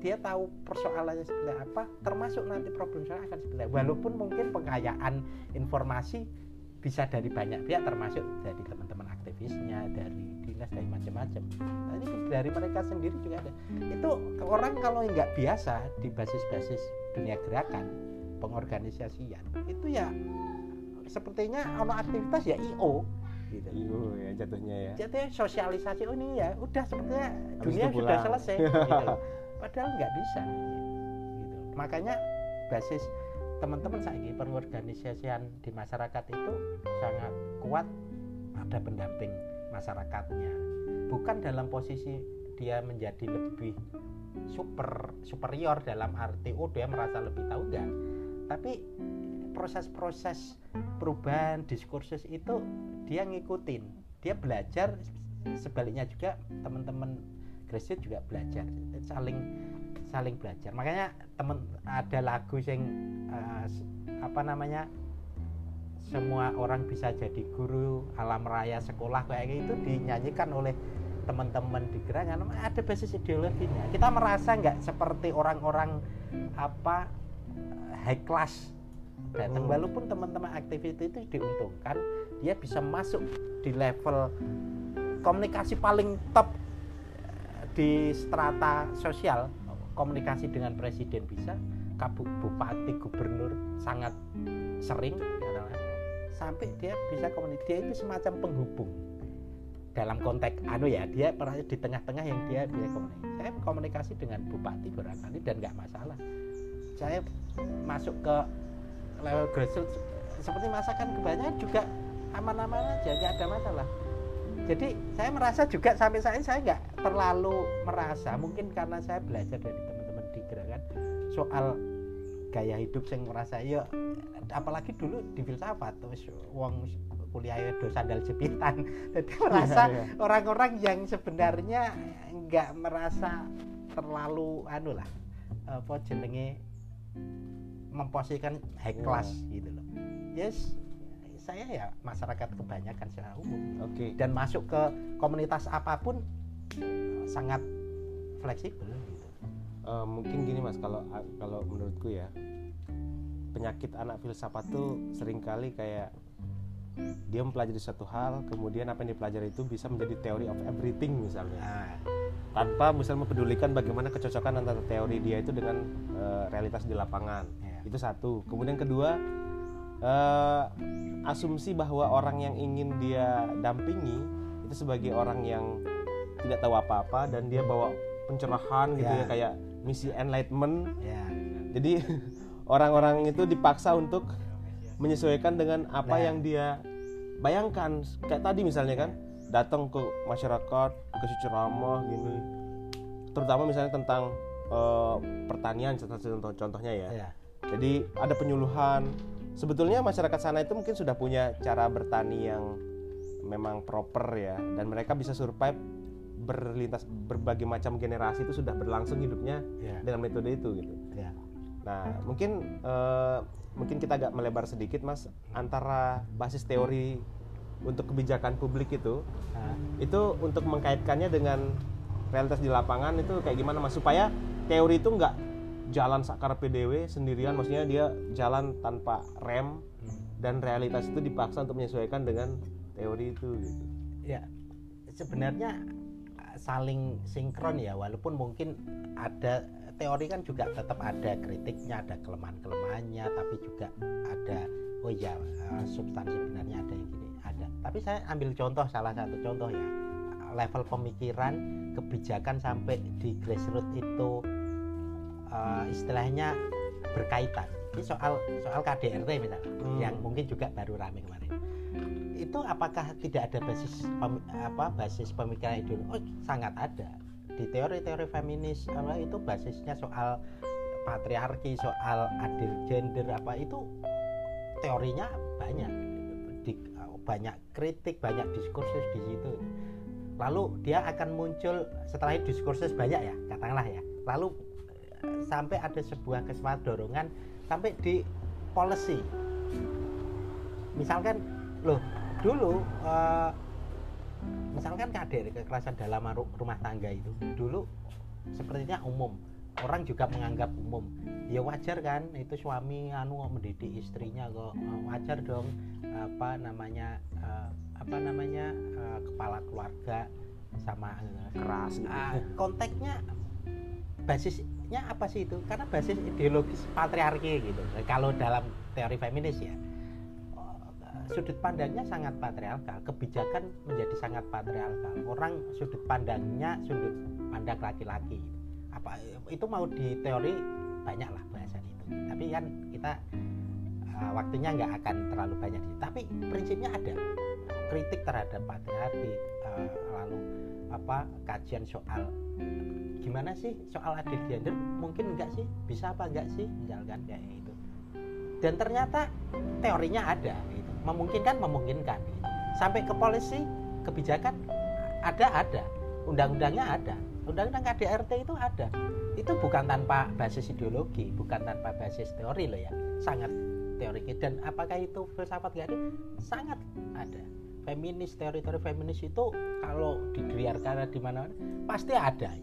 dia tahu persoalannya seperti apa termasuk nanti problem saya akan seperti apa. Walaupun mungkin pengkayaan informasi bisa dari banyak pihak termasuk dari teman-teman aktivisnya dari dinas dari macam-macam. Nah, ini dari mereka sendiri juga ada. Itu orang kalau nggak biasa di basis-basis dunia gerakan pengorganisasian itu ya sepertinya ono aktivitas ya IO gitu. Iyo ya jatuhnya ya. Jadi sosialisasi oh ini ya udah sepertinya Habis dunia sudah selesai gitu. padahal nggak bisa gitu. makanya basis teman-teman saya pengorganisasian di masyarakat itu sangat kuat ada pendamping masyarakatnya. Bukan dalam posisi dia menjadi lebih super superior dalam arti oh dia merasa lebih tahu enggak. Tapi proses-proses perubahan diskursus itu dia ngikutin dia belajar sebaliknya juga teman-teman grassroots juga belajar saling saling belajar. Makanya temen ada lagu yang eh, s- apa namanya semua orang bisa jadi guru alam raya sekolah kayak gitu dinyanyikan oleh teman-teman di gerakan ada basis ideologinya. Kita merasa nggak seperti orang-orang apa eh, high class datang. Hmm. walaupun teman-teman aktivis itu diuntungkan dia bisa masuk di level komunikasi paling top eh, di strata sosial komunikasi dengan presiden bisa bupati gubernur sangat sering. Sampai dia bisa komunikasi dia itu semacam penghubung. Dalam konteks anu ya dia pernah di tengah-tengah yang dia bisa komunikasi. Saya komunikasi dengan bupati barangkali dan nggak masalah. Saya masuk ke level grassroots seperti masakan kebanyakan juga aman-aman aja nggak ada masalah jadi saya merasa juga sampai saat ini saya nggak terlalu merasa mungkin karena saya belajar dari teman-teman di gerakan soal gaya hidup yang merasa ya apalagi dulu di filsafat terus wong kuliah do sandal jepitan. Jadi merasa iya. orang-orang yang sebenarnya nggak merasa terlalu anu lah apa jenenge memposisikan high class gitu loh. Yes saya ya masyarakat kebanyakan secara umum. Oke. Dan masuk ke komunitas apa pun sangat fleksibel gitu. Eh, mungkin gini mas kalau kalau menurutku ya penyakit anak filsafat tuh sering kali kayak dia mempelajari satu hal kemudian apa yang dipelajari itu bisa menjadi theory of everything misalnya. Nah, tanpa misalnya mempedulikan bagaimana kecocokan antara teori dia itu dengan eh, realitas di lapangan. Ya. itu satu. Kemudian kedua eh, asumsi bahwa orang yang ingin dia dampingi itu sebagai orang yang tidak tahu apa-apa dan dia bawa pencerahan gitu Ya. ya kayak misi enlightenment ya. jadi orang-orang itu dipaksa untuk menyesuaikan dengan apa Nah. yang dia bayangkan kayak tadi misalnya kan datang ke masyarakat kasih ceramah gini terutama misalnya tentang eh, pertanian contoh contoh contohnya ya ya. jadi ada penyuluhan sebetulnya masyarakat sana itu mungkin sudah punya cara bertani yang memang proper ya dan mereka bisa survive berlintas berbagai macam generasi itu sudah berlangsung hidupnya Ya. dengan metode itu gitu Ya. Nah, mungkin eh, mungkin kita agak melebar sedikit, Mas, antara basis teori untuk kebijakan publik itu, Nah, itu untuk mengkaitkannya dengan realitas di lapangan itu kayak gimana, Mas? Supaya teori itu nggak jalan sakar PDW sendirian, maksudnya dia jalan tanpa rem dan realitas itu dipaksa untuk menyesuaikan dengan teori itu. Gitu. ya sebenarnya saling sinkron ya walaupun mungkin ada teori kan juga tetap ada kritiknya ada kelemahan-kelemahannya tapi juga ada oh ya substansi benarnya ada yang gini ada tapi saya ambil contoh salah satu contoh ya level pemikiran kebijakan sampai di grassroots itu uh, istilahnya berkaitan. Ini soal soal KDRT misalnya Hmm. yang mungkin juga baru rame kemarin. Itu apakah tidak ada basis pem- apa basis pemikiran ideologi oh, sangat ada. Di teori-teori feminis apa itu basisnya soal patriarki soal adil gender apa itu teorinya banyak. Di, banyak kritik banyak diskursus di situ. Lalu dia akan muncul setelah itu diskursus banyak ya katakanlah ya. Lalu sampai ada sebuah kesempatan dorongan sampai di policy. Misalkan loh dulu eh, misalkan KDR kekerasan dalam ru- rumah tangga itu dulu sepertinya umum. Orang juga menganggap umum. Ya wajar kan itu suami anu mendidik istrinya kok. Eh, wajar dong apa namanya eh, apa namanya eh, kepala keluarga sama Keras gitu. Ah, konteksnya basisnya apa sih itu? Karena basis ideologis patriarki gitu. Kalau dalam teori feminis ya sudut pandangnya sangat patriarkal kebijakan menjadi sangat patriarkal. Orang sudut pandangnya sudut pandang laki-laki. Apa itu mau di teori banyak lah bahasan itu. Tapi kan kita eh, waktunya nggak akan terlalu banyak. Tapi prinsipnya ada. Kritik terhadap patriarki eh, lalu apa kajian soal. Gimana sih soal adil gender mungkin enggak sih? Bisa apa enggak sih? Misalkan kayak itu dan ternyata teorinya ada gitu. memungkinkan memungkinkan gitu. sampai ke polisi kebijakan ada ada. Undang-undangnya ada. Undang-undang KDRT itu ada. Itu bukan tanpa basis ideologi bukan tanpa basis teori loh ya. Sangat teori dan apakah itu filsafat gak ada? Sangat ada feminis teori-teori feminis itu kalau digeliarkan di mana pasti ada.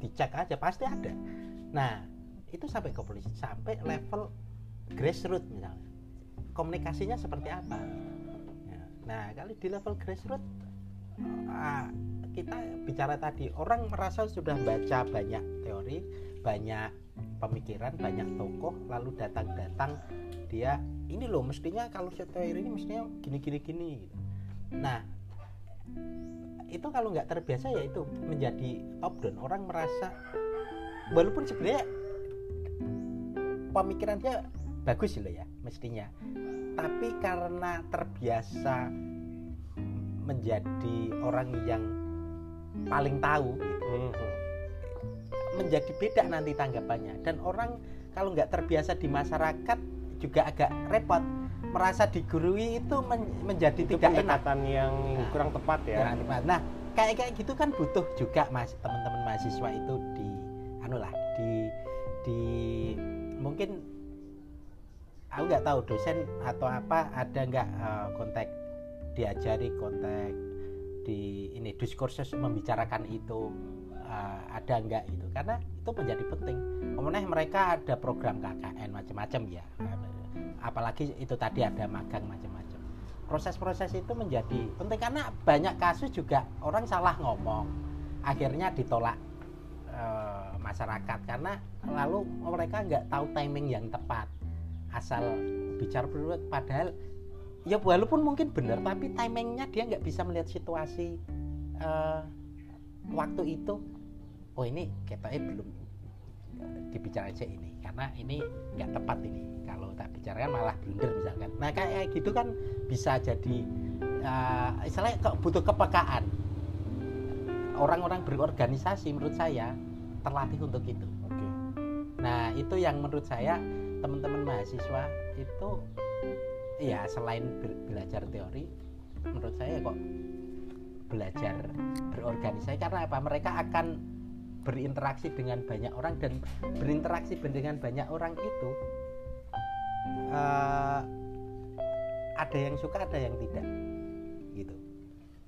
Dicek aja pasti ada. Nah itu sampai ke polisi sampai level grassroots misalnya. Komunikasinya seperti apa? Ya, nah kalau di level grassroots ah, kita bicara tadi orang merasa sudah baca banyak teori banyak pemikiran banyak tokoh lalu datang-datang dia ini loh mestinya kalau teori ini mestinya gini gini gini gitu. nah itu kalau nggak terbiasa ya itu menjadi top down orang merasa walaupun sebenarnya pemikirannya bagus loh ya mestinya tapi karena terbiasa menjadi orang yang paling tahu gitu, Mhm. Menjadi beda nanti tanggapannya dan orang kalau nggak terbiasa di masyarakat juga agak repot merasa digurui itu men- menjadi Itu tidak enak yang Nah. kurang tepat ya. Kurang tepat. Nah, kayak kayak gitu kan butuh juga mas teman-teman mahasiswa itu di anu lah di di mungkin aku nggak tahu dosen atau apa ada nggak eh, kontak diajari kontak di ini diskursus membicarakan itu eh, ada nggak itu karena itu menjadi penting. Kemudian mereka ada program KKN macam-macam ya. Apalagi itu tadi ada magang macam-macam. Proses-proses itu menjadi penting karena banyak kasus juga orang salah ngomong. Akhirnya ditolak eh, masyarakat. Karena lalu mereka nggak tahu timing yang tepat. Asal bicara berdua padahal ya walaupun mungkin benar tapi timingnya dia nggak bisa melihat situasi eh, waktu itu oh ini katanya belum? Eh, dibicara aja ini karena ini nggak tepat ini. Kalau tak bicarakan malah blunder misalkan. Nah kayak gitu kan bisa jadi uh, istilahnya kok butuh kepekaan. Orang-orang berorganisasi menurut saya terlatih untuk itu. Oke. nah itu yang menurut saya teman-teman mahasiswa itu ya selain be- belajar teori menurut saya kok belajar berorganisasi. Karena apa? Mereka akan berinteraksi dengan banyak orang dan berinteraksi dengan banyak orang itu eh, ada yang suka ada yang tidak gitu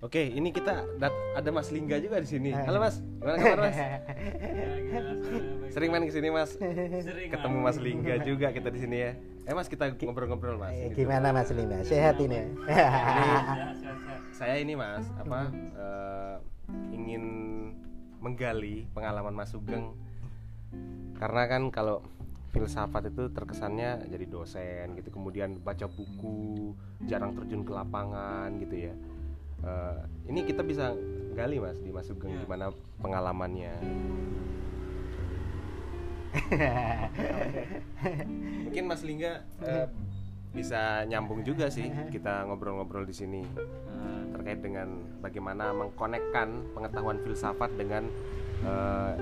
Oke, ini kita dat- ada Mas Lingga juga di sini. Halo Mas, gimana kabar Mas? Sering main ke sini Mas. Sering, Ketemu Mas Lingga juga kita di sini ya. Eh Mas kita ngobrol-ngobrol Mas. Eh, Gitu. gimana Mas Lima sehat ini Saya ini Mas, apa eh, ingin menggali pengalaman Mas Sugeng. Karena kan kalau filsafat itu terkesannya jadi dosen gitu, kemudian baca buku, jarang terjun ke lapangan gitu ya. Eh, ini kita bisa gali Mas di Mas Sugeng Ya. gimana pengalamannya. Mungkin Mas Lingga eh, bisa nyambung juga sih kita ngobrol-ngobrol di sini eh, terkait dengan bagaimana mengkonekkan pengetahuan filsafat dengan eh,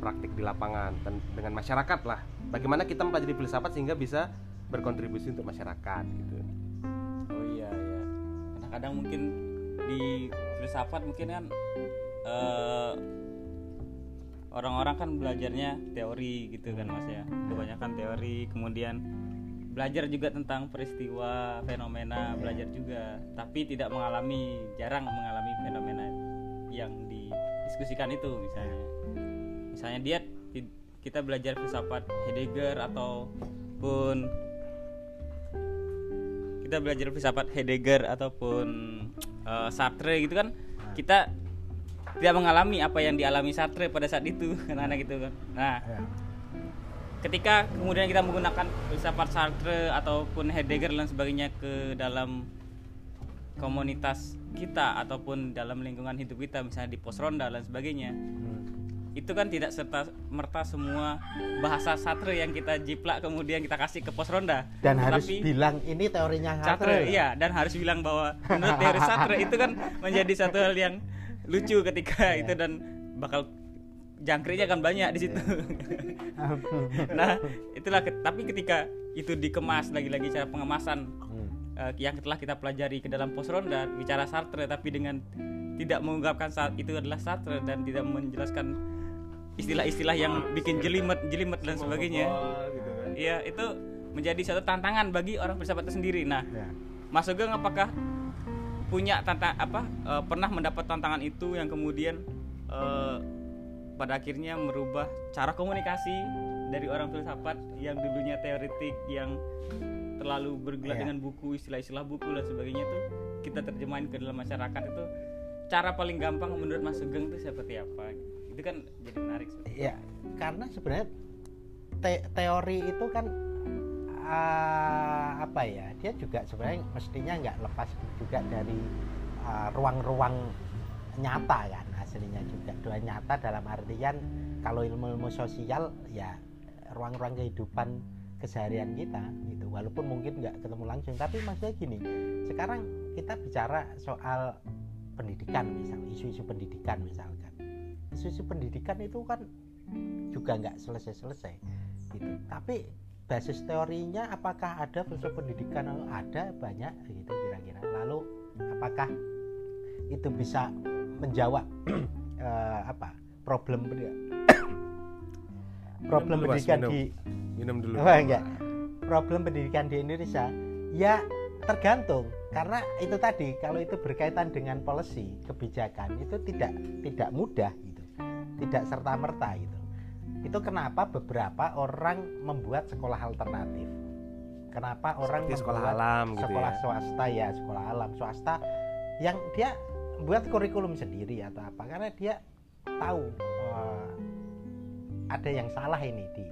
praktik di lapangan dan dengan masyarakat lah. Bagaimana kita mempelajari filsafat sehingga bisa berkontribusi untuk masyarakat gitu. Oh iya iya. Kadang-kadang mungkin di filsafat mungkin kan eh, orang-orang kan belajarnya teori gitu kan mas ya. Kebanyakan teori, kemudian belajar juga tentang peristiwa, fenomena, belajar juga, tapi tidak mengalami, jarang mengalami fenomena yang didiskusikan itu misalnya. Misalnya dia kita belajar filsafat Heidegger ataupun kita belajar filsafat Heidegger ataupun eh, Sartre gitu kan kita tidak mengalami apa yang dialami Sartre pada saat itu. Kan anak gitu kan. Nah ketika kemudian kita menggunakan filsafat Sartre ataupun Heidegger dan sebagainya ke dalam komunitas kita ataupun dalam lingkungan hidup kita misalnya di pos ronda dan sebagainya itu kan tidak serta merta semua bahasa Sartre yang kita jiplak kemudian kita kasih ke pos ronda. Dan harus Tapi- bilang ini teorinya Sartre, iya dan harus bilang bahwa menurut teori Sartre itu kan menjadi satu hal yang lucu ketika itu dan bakal jangkriknya kan banyak di situ. nah, itulah ke- tapi ketika itu dikemas lagi-lagi cara pengemasan Hmm. eh, yang telah kita pelajari ke dalam pos ronda bicara Sartre tapi dengan tidak mengungkapkan saat itu adalah Sartre dan tidak menjelaskan istilah-istilah yang bikin jelimet jelimet dan sebagainya. gitu kan. Iya, itu menjadi satu tantangan bagi orang itu sendiri. Nah, Ya. Mas Sugeng apakah punya tantang apa eh, pernah mendapat tantangan itu yang kemudian eh, pada akhirnya merubah cara komunikasi dari orang filsafat yang dulunya teoretik yang terlalu bergerak Iya. dengan buku istilah-istilah buku dan sebagainya itu kita terjemahin ke dalam masyarakat itu cara paling gampang menurut Mas Sugeng itu seperti apa itu kan jadi menarik sebenarnya. ya karena sebenarnya te- teori itu kan ah, apa ya dia juga sebenarnya mestinya nggak lepas juga dari ah, ruang-ruang nyata kan aslinya juga. Dua nyata dalam artian kalau ilmu-ilmu sosial ya ruang-ruang kehidupan keseharian kita gitu. Walaupun mungkin nggak ketemu langsung tapi maksudnya gini sekarang kita bicara soal pendidikan misal isu-isu pendidikan misalkan. Isu-isu pendidikan itu kan juga nggak selesai-selesai gitu. Tapi basis teorinya apakah ada filsuf pendidikan ada? Banyak gitu kira-kira. Lalu apakah itu bisa menjawab eh, apa problem pendidikan problem Mas, pendidikan minum. di Minum dulu. Oh, enggak. problem pendidikan di Indonesia ya tergantung karena itu tadi kalau itu berkaitan dengan policy kebijakan itu tidak tidak mudah gitu tidak serta merta gitu itu kenapa beberapa orang membuat sekolah alternatif kenapa orang Seperti sekolah membuat alam gitu sekolah ya. swasta ya sekolah alam swasta yang dia buat kurikulum sendiri atau apa karena dia tahu eh, ada yang salah ini di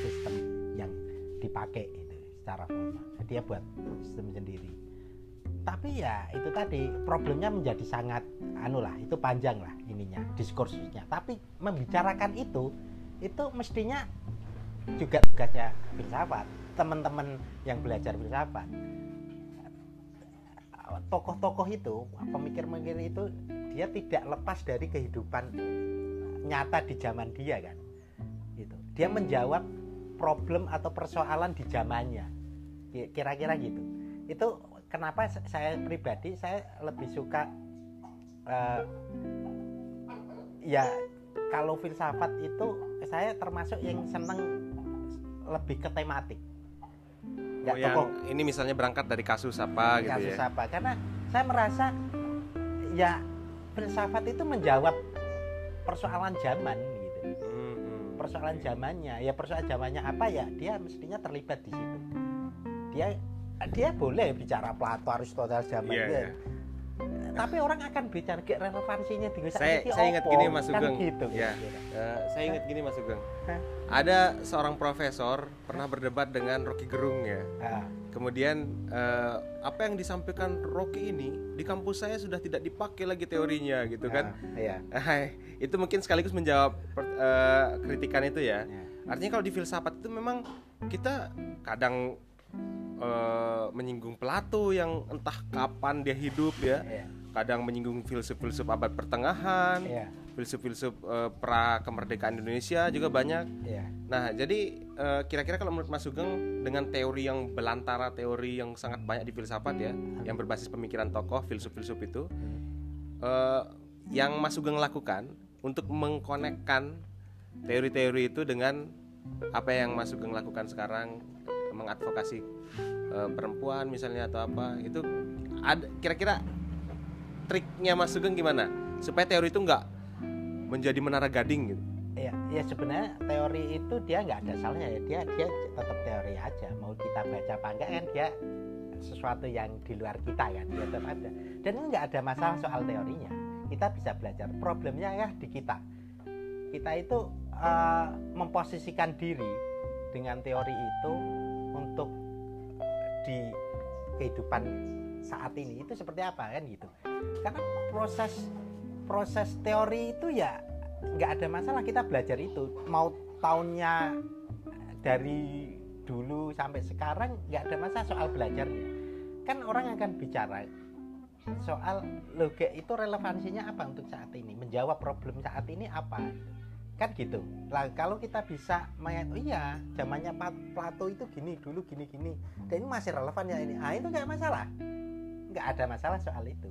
sistem yang dipakai itu secara formal. Dia buat sistem sendiri. Tapi ya itu tadi problemnya menjadi sangat anu lah itu panjang lah ininya diskursusnya. Tapi membicarakan itu itu mestinya juga tugasnya filsafat teman-teman yang belajar filsafat tokoh-tokoh itu pemikir-pemikir itu dia tidak lepas dari kehidupan nyata di zaman dia kan? Gitu. Dia menjawab problem atau persoalan di zamannya. Ki- kira-kira gitu. Itu kenapa sa- saya pribadi saya lebih suka eh, ya kalau filsafat itu saya termasuk yang seneng lebih ke tematik Nggak yang tokoh ini misalnya berangkat dari kasus apa gitu kasus ya. apa? Karena saya merasa ya filsafat itu menjawab persoalan zaman gitu. Hmm, persoalan zamannya. Ya persoalan zamannya apa? Ya dia mestinya terlibat di situ. Dia dia boleh bicara Plato Aristoteles zaman Iya, dia. iya. Tapi orang akan bicara ke relevansinya di Saya saiki saya ingat gini Mas Kan Sugeng. gitu Ya. Eh, saya ingat gini Mas Sugeng. Hah? Ada seorang profesor pernah berdebat dengan Rocky Gerung ya. Ah, Kemudian eh, apa yang disampaikan Rocky ini di kampus saya sudah tidak dipakai lagi teorinya gitu kan. ah, iya itu mungkin sekaligus menjawab eh, kritikan itu ya. Ya. Artinya kalau di filsafat itu memang kita kadang eh, menyinggung Plato yang entah kapan dia hidup ya. Iya. Kadang menyinggung filsuf-filsuf abad pertengahan, Iya. filsuf-filsuf eh, pra kemerdekaan Indonesia juga banyak. Iya. Nah, jadi eh, kira-kira kalau menurut Mas Sugeng dengan teori yang belantara, teori yang sangat banyak di filsafat ya, yang berbasis pemikiran tokoh, filsuf-filsuf itu, eh, yang Mas Sugeng lakukan untuk mengkonekkan teori-teori itu dengan apa yang Mas Sugeng lakukan sekarang, mengadvokasi eh, perempuan misalnya atau apa, itu ada kira-kira triknya Mas Sugeng gimana supaya teori itu nggak menjadi menara gading gitu? Iya, ya sebenarnya teori itu dia nggak ada salahnya ya. Dia dia tetap teori aja. Mau kita baca apa enggak kan dia sesuatu yang di luar kita kan dia tetap ada. Dan nggak ada masalah soal teorinya. Kita bisa belajar. Problemnya ya di kita. Kita itu eh, memposisikan diri dengan teori itu di kehidupan saat ini itu seperti apa kan gitu. Karena proses proses teori itu ya nggak ada masalah kita belajar itu. Mau tahunnya dari dulu sampai sekarang nggak ada masalah soal belajarnya. Kan orang akan bicara soal loga itu relevansinya apa untuk saat ini menjawab problem saat ini apa kan gitu. Lah kalau kita bisa melihat oh iya zamannya Plato itu gini dulu gini gini. Dan ini masih relevan ya ini. Ah itu nggak masalah. Nggak ada masalah soal itu.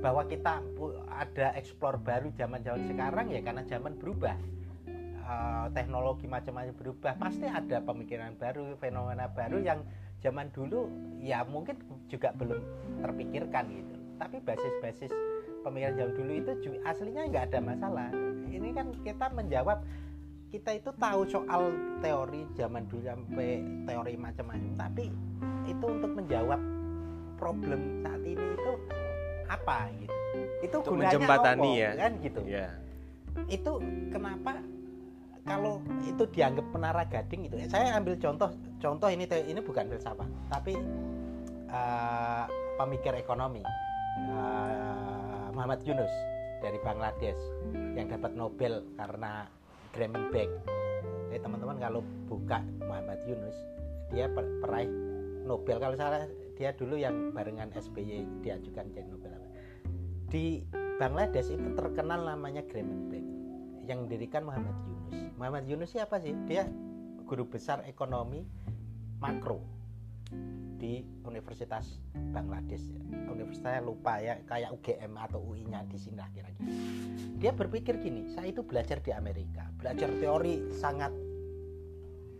Bahwa kita ada eksplor baru zaman-zaman sekarang ya karena zaman berubah. Eh, teknologi macam-macam berubah pasti ada pemikiran baru fenomena baru yang zaman dulu ya mungkin juga belum terpikirkan gitu. Tapi basis-basis pemikiran zaman dulu itu aslinya nggak ada masalah ini kan kita menjawab kita itu tahu soal teori zaman dulu sampai teori macam-macam tapi itu untuk menjawab problem saat ini itu apa gitu itu Untuk gunanya menjembatani apa, ya. kan gitu Ya. itu kenapa kalau itu dianggap menara gading itu saya ambil contoh contoh ini ini bukan filsafat tapi eh, pemikir ekonomi eh, Muhammad Yunus dari Bangladesh yang dapat Nobel karena Grameen Bank jadi teman-teman kalau buka Muhammad Yunus dia per- peraih Nobel kalau salah dia dulu yang barengan SBY diajukan jadi Nobel di Bangladesh itu terkenal namanya Grameen Bank yang didirikan Muhammad Yunus. Muhammad Yunus siapa sih? Dia guru besar ekonomi makro di Universitas Bangladesh. Universitasnya lupa ya, kayak UGM atau UI-nya di sini lah kira-kira. Dia berpikir gini, saya itu belajar di Amerika, belajar teori sangat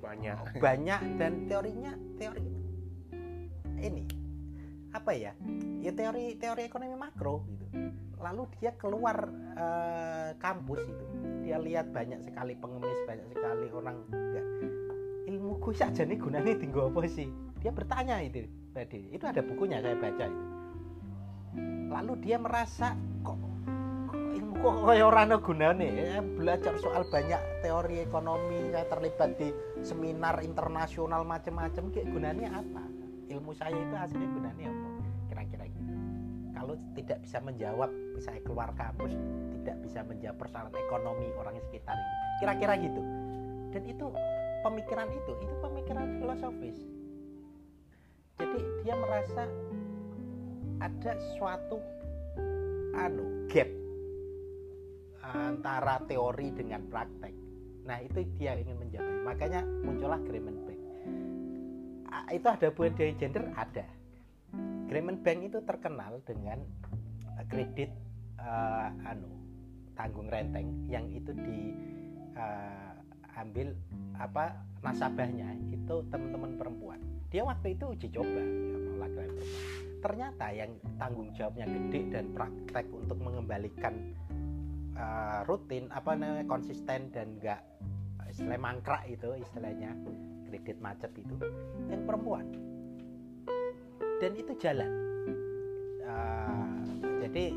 Banyak. banyak dan teorinya teori ini apa ya ya teori teori ekonomi makro gitu lalu dia keluar eh, kampus itu dia lihat banyak sekali pengemis banyak sekali orang enggak ilmu gue saja nih gunanya tinggal apa sih? Dia bertanya itu tadi itu ada bukunya saya baca itu. Lalu dia merasa kok ilmu kok orang gunane? Ya, belajar soal banyak teori ekonomi saya terlibat di seminar internasional macam-macam kayak gunanya apa? Ilmu saya itu aslinya gunanya apa? Kira-kira gitu. Kalau tidak bisa menjawab saya keluar kampus tidak bisa menjawab persoalan ekonomi orang sekitar ini. Kira-kira gitu. Dan itu pemikiran itu itu pemikiran filosofis. Jadi dia merasa ada suatu anu gap antara teori dengan praktek. Nah itu dia ingin mencapai makanya muncullah Greenman Bank. Itu ada dari gender? Ada. Greenman Bank itu terkenal dengan kredit uh, anu tanggung renteng yang itu di uh, ambil apa nasabahnya itu teman-teman perempuan. Dia waktu itu uji coba ya, laki-laki ternyata yang tanggung jawabnya gede dan praktek untuk mengembalikan uh, rutin apa namanya konsisten dan enggak istilah mangkrak itu istilahnya kredit macet itu yang perempuan. Dan itu jalan. Uh, jadi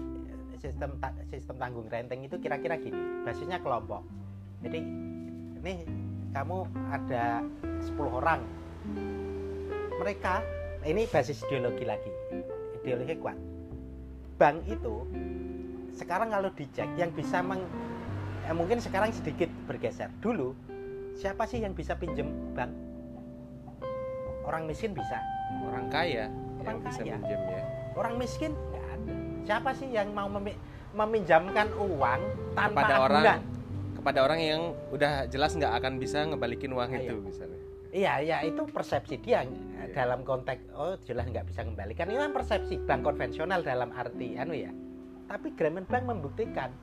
sistem sistem tanggung renteng itu kira-kira gini basisnya kelompok. Jadi nih kamu ada 10 orang. Mereka ini basis ideologi lagi. Ideologi kuat. Bank itu sekarang kalau dicek yang bisa meng ya mungkin sekarang sedikit bergeser. Dulu siapa sih yang bisa pinjem bank? Orang miskin bisa. Orang kaya orang yang bisa kaya. minjem ya. Orang miskin nggak ada. Siapa sih yang mau memi- meminjamkan uang tanpa kepada agunan? orang kepada orang yang udah jelas nggak akan bisa ngebalikin uang Ayo. itu misalnya Iya, ya itu persepsi dia Iya. dalam konteks oh jelas nggak bisa kembalikan. Ini kan persepsi bank konvensional dalam arti anu ya. Tapi Grameen Bank membuktikan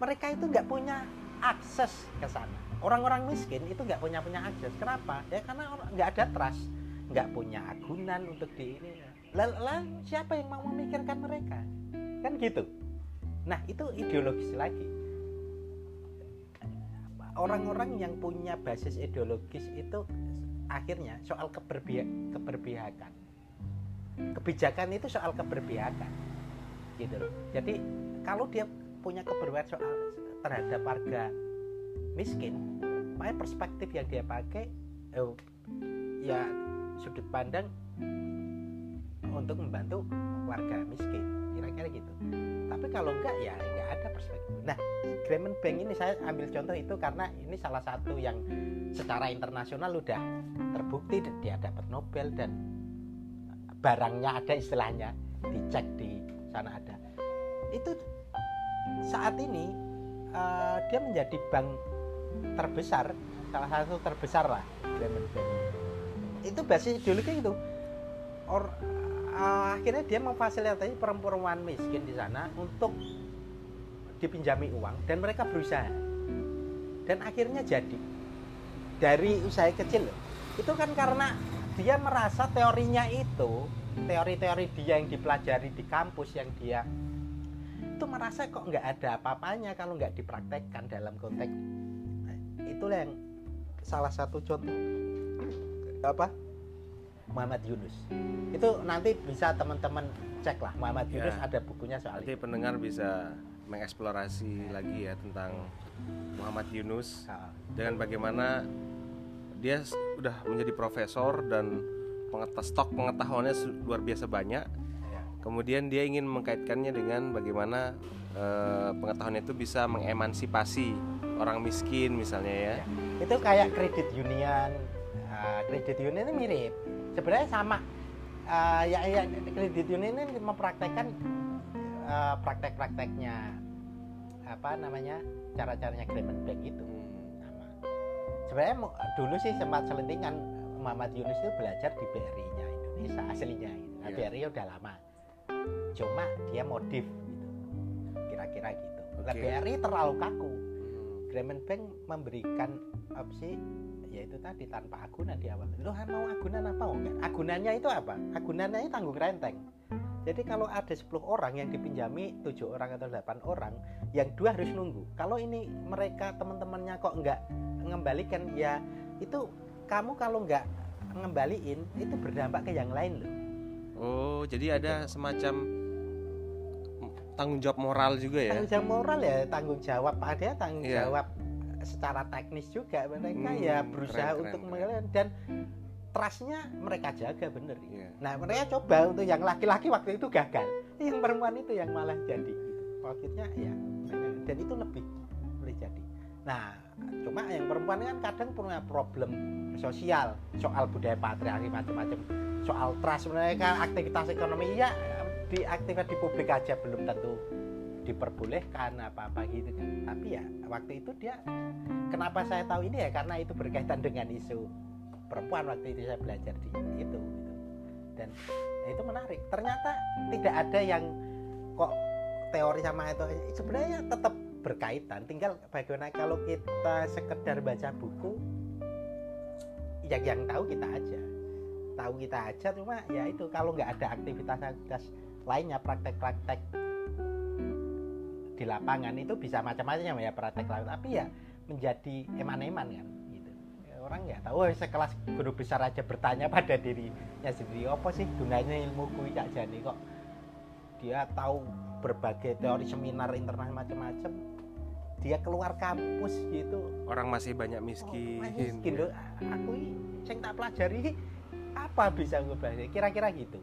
mereka itu nggak punya akses ke sana. Orang-orang miskin itu nggak punya punya akses. Kenapa? Ya karena nggak ada trust, nggak punya agunan untuk di ini. Lalu siapa yang mau memikirkan mereka? Kan gitu. Nah itu ideologis lagi. Orang-orang yang punya basis ideologis itu akhirnya soal keberpihak, keberpihakan. Kebijakan itu soal keberpihakan. Gitu loh. Jadi kalau dia punya keberpihakan soal terhadap warga miskin, makanya perspektif yang dia pakai eh, ya sudut pandang untuk membantu warga miskin kira-kira gitu tapi kalau enggak ya enggak ada perspektif. Nah Grameen Bank ini saya ambil contoh itu karena ini salah satu yang secara internasional udah terbukti dia dapat Nobel dan barangnya ada istilahnya dicek di sana ada. Itu saat ini eh, dia menjadi bank terbesar salah satu terbesar lah Grameen Bank. Itu basis ideologi itu Or, eh, akhirnya dia memfasilitasi perempuan miskin di sana untuk dipinjami uang dan mereka berusaha. Dan akhirnya jadi. Dari usaha kecil itu kan karena dia merasa teorinya itu teori-teori dia yang dipelajari di kampus yang dia itu merasa kok nggak ada apa-apanya kalau nggak dipraktekkan dalam konteks. Nah, itulah yang salah satu contoh. Apa Muhammad Yunus. Itu nanti bisa teman-teman cek lah Muhammad Ya. Yunus ada bukunya soal nanti itu. pendengar bisa mengeksplorasi lagi ya tentang Muhammad Yunus dengan bagaimana dia s- udah menjadi profesor dan pengeta- stok pengetahuannya luar biasa banyak. Ya. kemudian dia ingin mengkaitkannya dengan bagaimana eh, pengetahuannya itu bisa mengemansipasi orang miskin misalnya ya. Ya. itu kayak kredit union Ah, kredit union ini mirip sebenarnya sama Ah, ya, ya kredit union ini mempraktekkan ah, praktek-prakteknya apa namanya cara-caranya Grameen Bank itu sama sebenarnya dulu sih sempat selentingan Muhammad Yunus itu belajar di BRI-nya Indonesia aslinya gitu. Nah, Iya. BRI udah lama cuma dia modif gitu kira-kira gitu Nah, Oke. BRI terlalu kaku Hmm. Grameen Bank memberikan opsi yaitu tadi tanpa agunan di awal. Loh mau agunan apa enggak? Agunannya itu apa? Agunannya itu tanggung renteng. Jadi kalau ada 10 orang yang dipinjami 7 orang atau 8 orang, yang dua harus nunggu. Kalau ini mereka teman-temannya kok enggak mengembalikan ya itu kamu kalau enggak ngembaliin itu berdampak ke yang lain loh Oh, jadi ada semacam tanggung jawab moral juga ya? tanggung jawab moral ya tanggung jawab ada tanggung Iya. jawab secara teknis juga mereka Hmm, ya berusaha keren, untuk mengalami dan trustnya mereka jaga bener. Iya. nah mereka coba untuk yang laki-laki waktu itu gagal. Yang perempuan itu yang malah jadi. Akhirnya ya dan itu lebih boleh jadi. Nah cuma yang perempuan kan kadang punya problem sosial soal budaya patriarki macam-macam. Soal trust mereka aktivitas ekonomi ya di aktivitas di publik aja belum tentu diperbolehkan apa-apa gitu kan. Tapi ya waktu itu dia kenapa saya tahu ini ya? Karena itu berkaitan dengan isu perempuan waktu itu saya belajar di itu gitu. dan ya itu menarik. Ternyata tidak ada yang kok teori sama itu. Sebenarnya tetap berkaitan. Tinggal bagaimana kalau kita sekedar baca buku yang yang tahu kita aja. Tahu kita aja cuma ya itu kalau nggak ada aktivitas-aktivitas lainnya praktek-praktek di lapangan itu bisa macam-macam ya praktek lain tapi ya menjadi eman-eman kan gitu Ya, orang nggak tahu oh, sekelas guru besar aja bertanya pada dirinya sendiri apa sih gunanya ilmu kui cak jani kok dia tahu berbagai teori seminar internasional macam-macam dia keluar kampus gitu Orang masih banyak Oh, miskin. miskin loh. Aku yang tak pelajari apa bisa gue? Kira-kira gitu.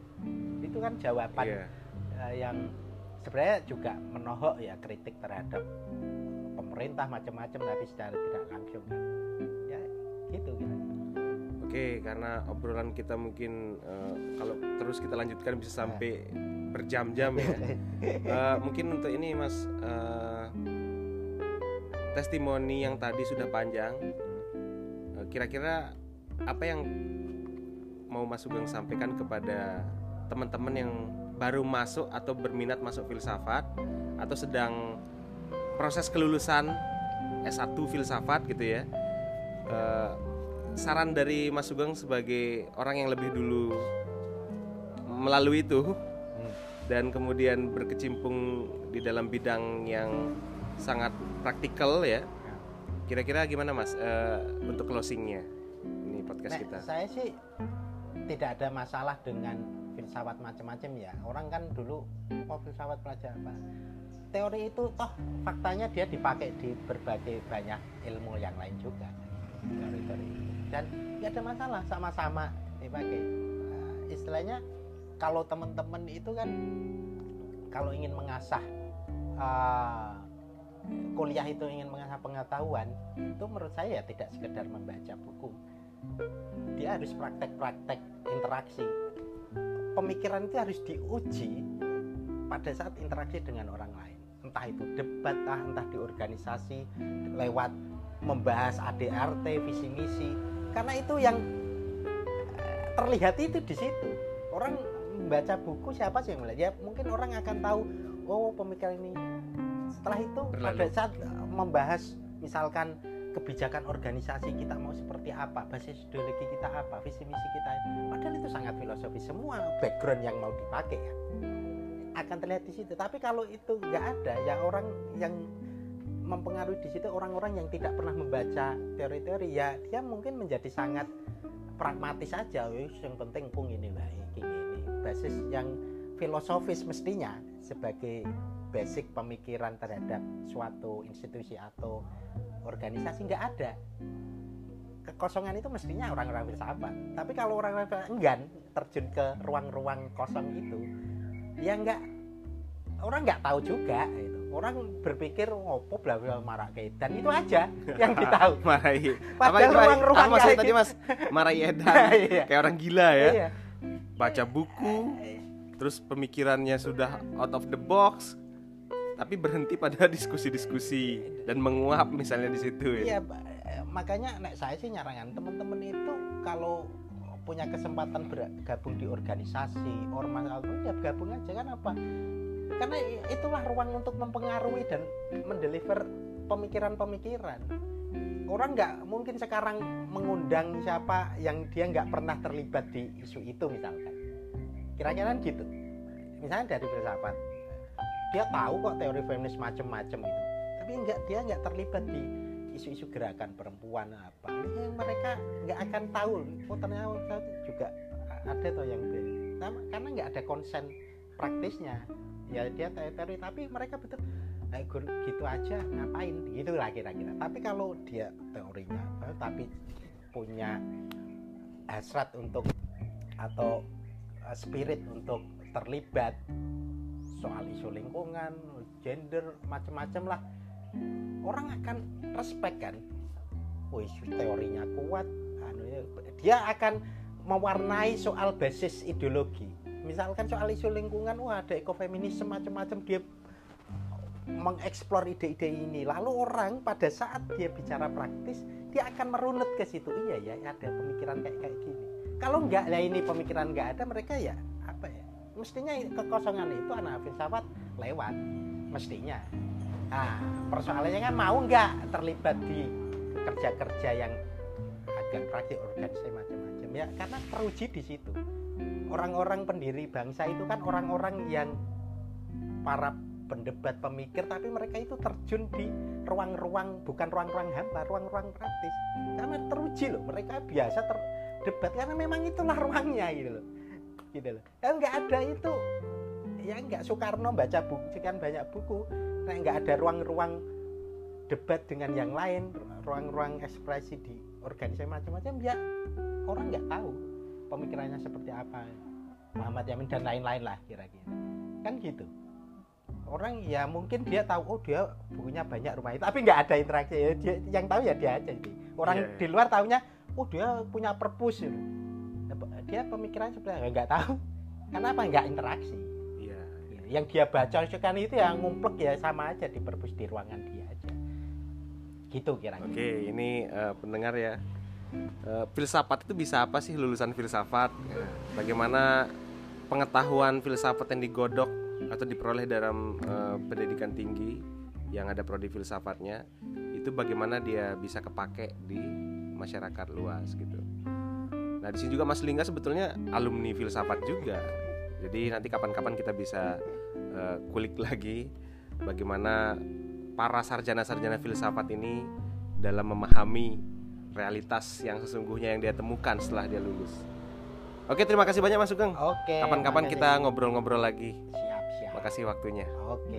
Itu kan jawaban Iya. eh, yang sebenarnya juga menohok ya kritik terhadap pemerintah macam-macam tapi secara tidak langsung kan. Ya gitu kira Oke, karena obrolan kita mungkin eh, kalau terus kita lanjutkan bisa sampai berjam-jam ya. Eh, mungkin untuk ini Mas eh, testimoni yang tadi sudah panjang. eh, Kira-kira apa yang mau Mas Sugeng sampaikan kepada teman-teman yang baru masuk atau berminat masuk filsafat atau sedang proses kelulusan S1 filsafat gitu ya. Eh, saran dari Mas Sugeng sebagai orang yang lebih dulu melalui itu dan kemudian berkecimpung di dalam bidang yang sangat praktikal ya. Kira-kira gimana Mas eh, untuk closingnya ini podcast Nek, kita? saya sih tidak ada masalah dengan filsafat macam-macam ya. Orang kan dulu oh filsafat pelajar apa? Teori itu toh faktanya dia dipakai di berbagai banyak ilmu yang lain juga. Teori-teori. Dan tidak ada masalah sama-sama dipakai. Nah, istilahnya kalau teman-teman itu kan kalau ingin mengasah ah, kuliah itu ingin mengasah pengetahuan itu menurut saya ya tidak sekedar membaca buku dia harus praktek-praktek interaksi pemikiran itu harus diuji pada saat interaksi dengan orang lain. Entah itu debat entah, entah di organisasi lewat membahas ADRT visi misi. Karena itu yang eh, terlihat itu di situ. Orang membaca buku siapa sih yang melihat? Ya mungkin orang akan tahu oh pemikiran ini. Setelah itu pada Berlalu. saat eh, membahas misalkan kebijakan organisasi kita mau seperti apa, basis ideologi kita apa, visi misi kita. Padahal itu sangat filosofis semua background yang mau dipakai ya. Akan terlihat di situ. Tapi kalau itu nggak ada, ya orang yang mempengaruhi di situ orang-orang yang tidak pernah membaca teori-teori ya dia mungkin menjadi sangat pragmatis saja yang penting pung ini baik ini basis yang filosofis mestinya sebagai basic pemikiran terhadap suatu institusi atau organisasi nggak ada kekosongan itu mestinya orang-orang filsafat tapi kalau orang-orang enggan terjun ke ruang-ruang kosong itu ya nggak orang nggak tahu juga itu orang berpikir ngopo bla bla marak dan itu aja yang ditahu Marahi. Padahal itu, Ray? ruang-ruang Apa maksudnya tadi gitu. Mas? Marahi Edan. Iya. Kayak orang gila ya. Iya. Baca buku, terus pemikirannya sudah out of the box, tapi berhenti pada diskusi-diskusi dan menguap misalnya di situ ya. Iya, makanya nek saya sih nyarangan teman-teman itu kalau punya kesempatan bergabung di organisasi ormas atau ya gabung aja kan apa? Karena itulah ruang untuk mempengaruhi dan mendeliver pemikiran-pemikiran. Orang nggak mungkin sekarang mengundang siapa yang dia nggak pernah terlibat di isu itu misalkan. Kira-kira gitu. Misalnya dari filsafat, dia tahu kok teori feminis macam-macam itu, tapi nggak dia nggak terlibat di isu-isu gerakan perempuan apa. Yang mereka nggak akan tahu. Oh ternyata juga ada tuh yang karena nggak ada konsen praktisnya. Ya dia teori tapi mereka betul eh, gitu aja ngapain? Gitu lah kira-kira. Tapi kalau dia teorinya tapi punya hasrat untuk atau uh, spirit untuk terlibat soal isu lingkungan, gender, macam-macam lah. Orang akan respect kan. Wih, teorinya kuat. Anu, ya, dia akan mewarnai soal basis ideologi. Misalkan soal isu lingkungan, wah ada ekofeminisme macam-macam dia mengeksplor ide-ide ini. Lalu orang pada saat dia bicara praktis, dia akan merunut ke situ. Iya ya, ada pemikiran kayak kayak gini. Kalau enggak, ya ini pemikiran enggak ada, mereka ya? Mestinya kekosongan itu anak filsafat lewat mestinya. Nah persoalannya kan mau nggak terlibat di kerja-kerja yang agak praktik organisasi macam-macam? Ya karena teruji di situ. Orang-orang pendiri bangsa itu kan orang-orang yang para pendebat pemikir tapi mereka itu terjun di ruang-ruang bukan ruang-ruang hampa ruang-ruang praktis. Karena teruji loh mereka biasa terdebat karena memang itulah ruangnya gitu loh gitu loh. Ya nggak ada itu. Ya nggak Soekarno baca buku sekian banyak buku nah nggak ada ruang-ruang debat dengan yang lain ruang-ruang ekspresi di organisasi macam-macam ya orang nggak tahu pemikirannya seperti apa. Muhammad Yamin dan lain-lain lah kira-kira. Kan gitu. Orang ya mungkin dia tahu oh dia bukunya banyak rumah itu tapi nggak ada interaksi. Ya, dia, yang tahu ya dia aja ini. Orang yeah. di luar tahunya oh dia punya perpus gitu dia pemikiran sebenarnya nggak tahu. Kenapa nggak interaksi? Iya, iya. yang dia baca kan itu yang ngumpulk ya sama aja di perpus di ruangan dia aja. Gitu kira-kira. Oke ini uh, pendengar ya. Uh, filsafat itu bisa apa sih lulusan filsafat? Bagaimana pengetahuan filsafat yang digodok atau diperoleh dalam uh, pendidikan tinggi yang ada prodi filsafatnya itu bagaimana dia bisa kepake di masyarakat luas gitu Nah di sini juga Mas Lingga sebetulnya alumni filsafat juga. Jadi nanti kapan-kapan kita bisa uh, kulik lagi bagaimana para sarjana-sarjana filsafat ini dalam memahami realitas yang sesungguhnya yang dia temukan setelah dia lulus. Oke, terima kasih banyak Mas Sugeng. Oke. Kapan-kapan kita ngobrol-ngobrol lagi. Siap, siap. Makasih waktunya. Oke,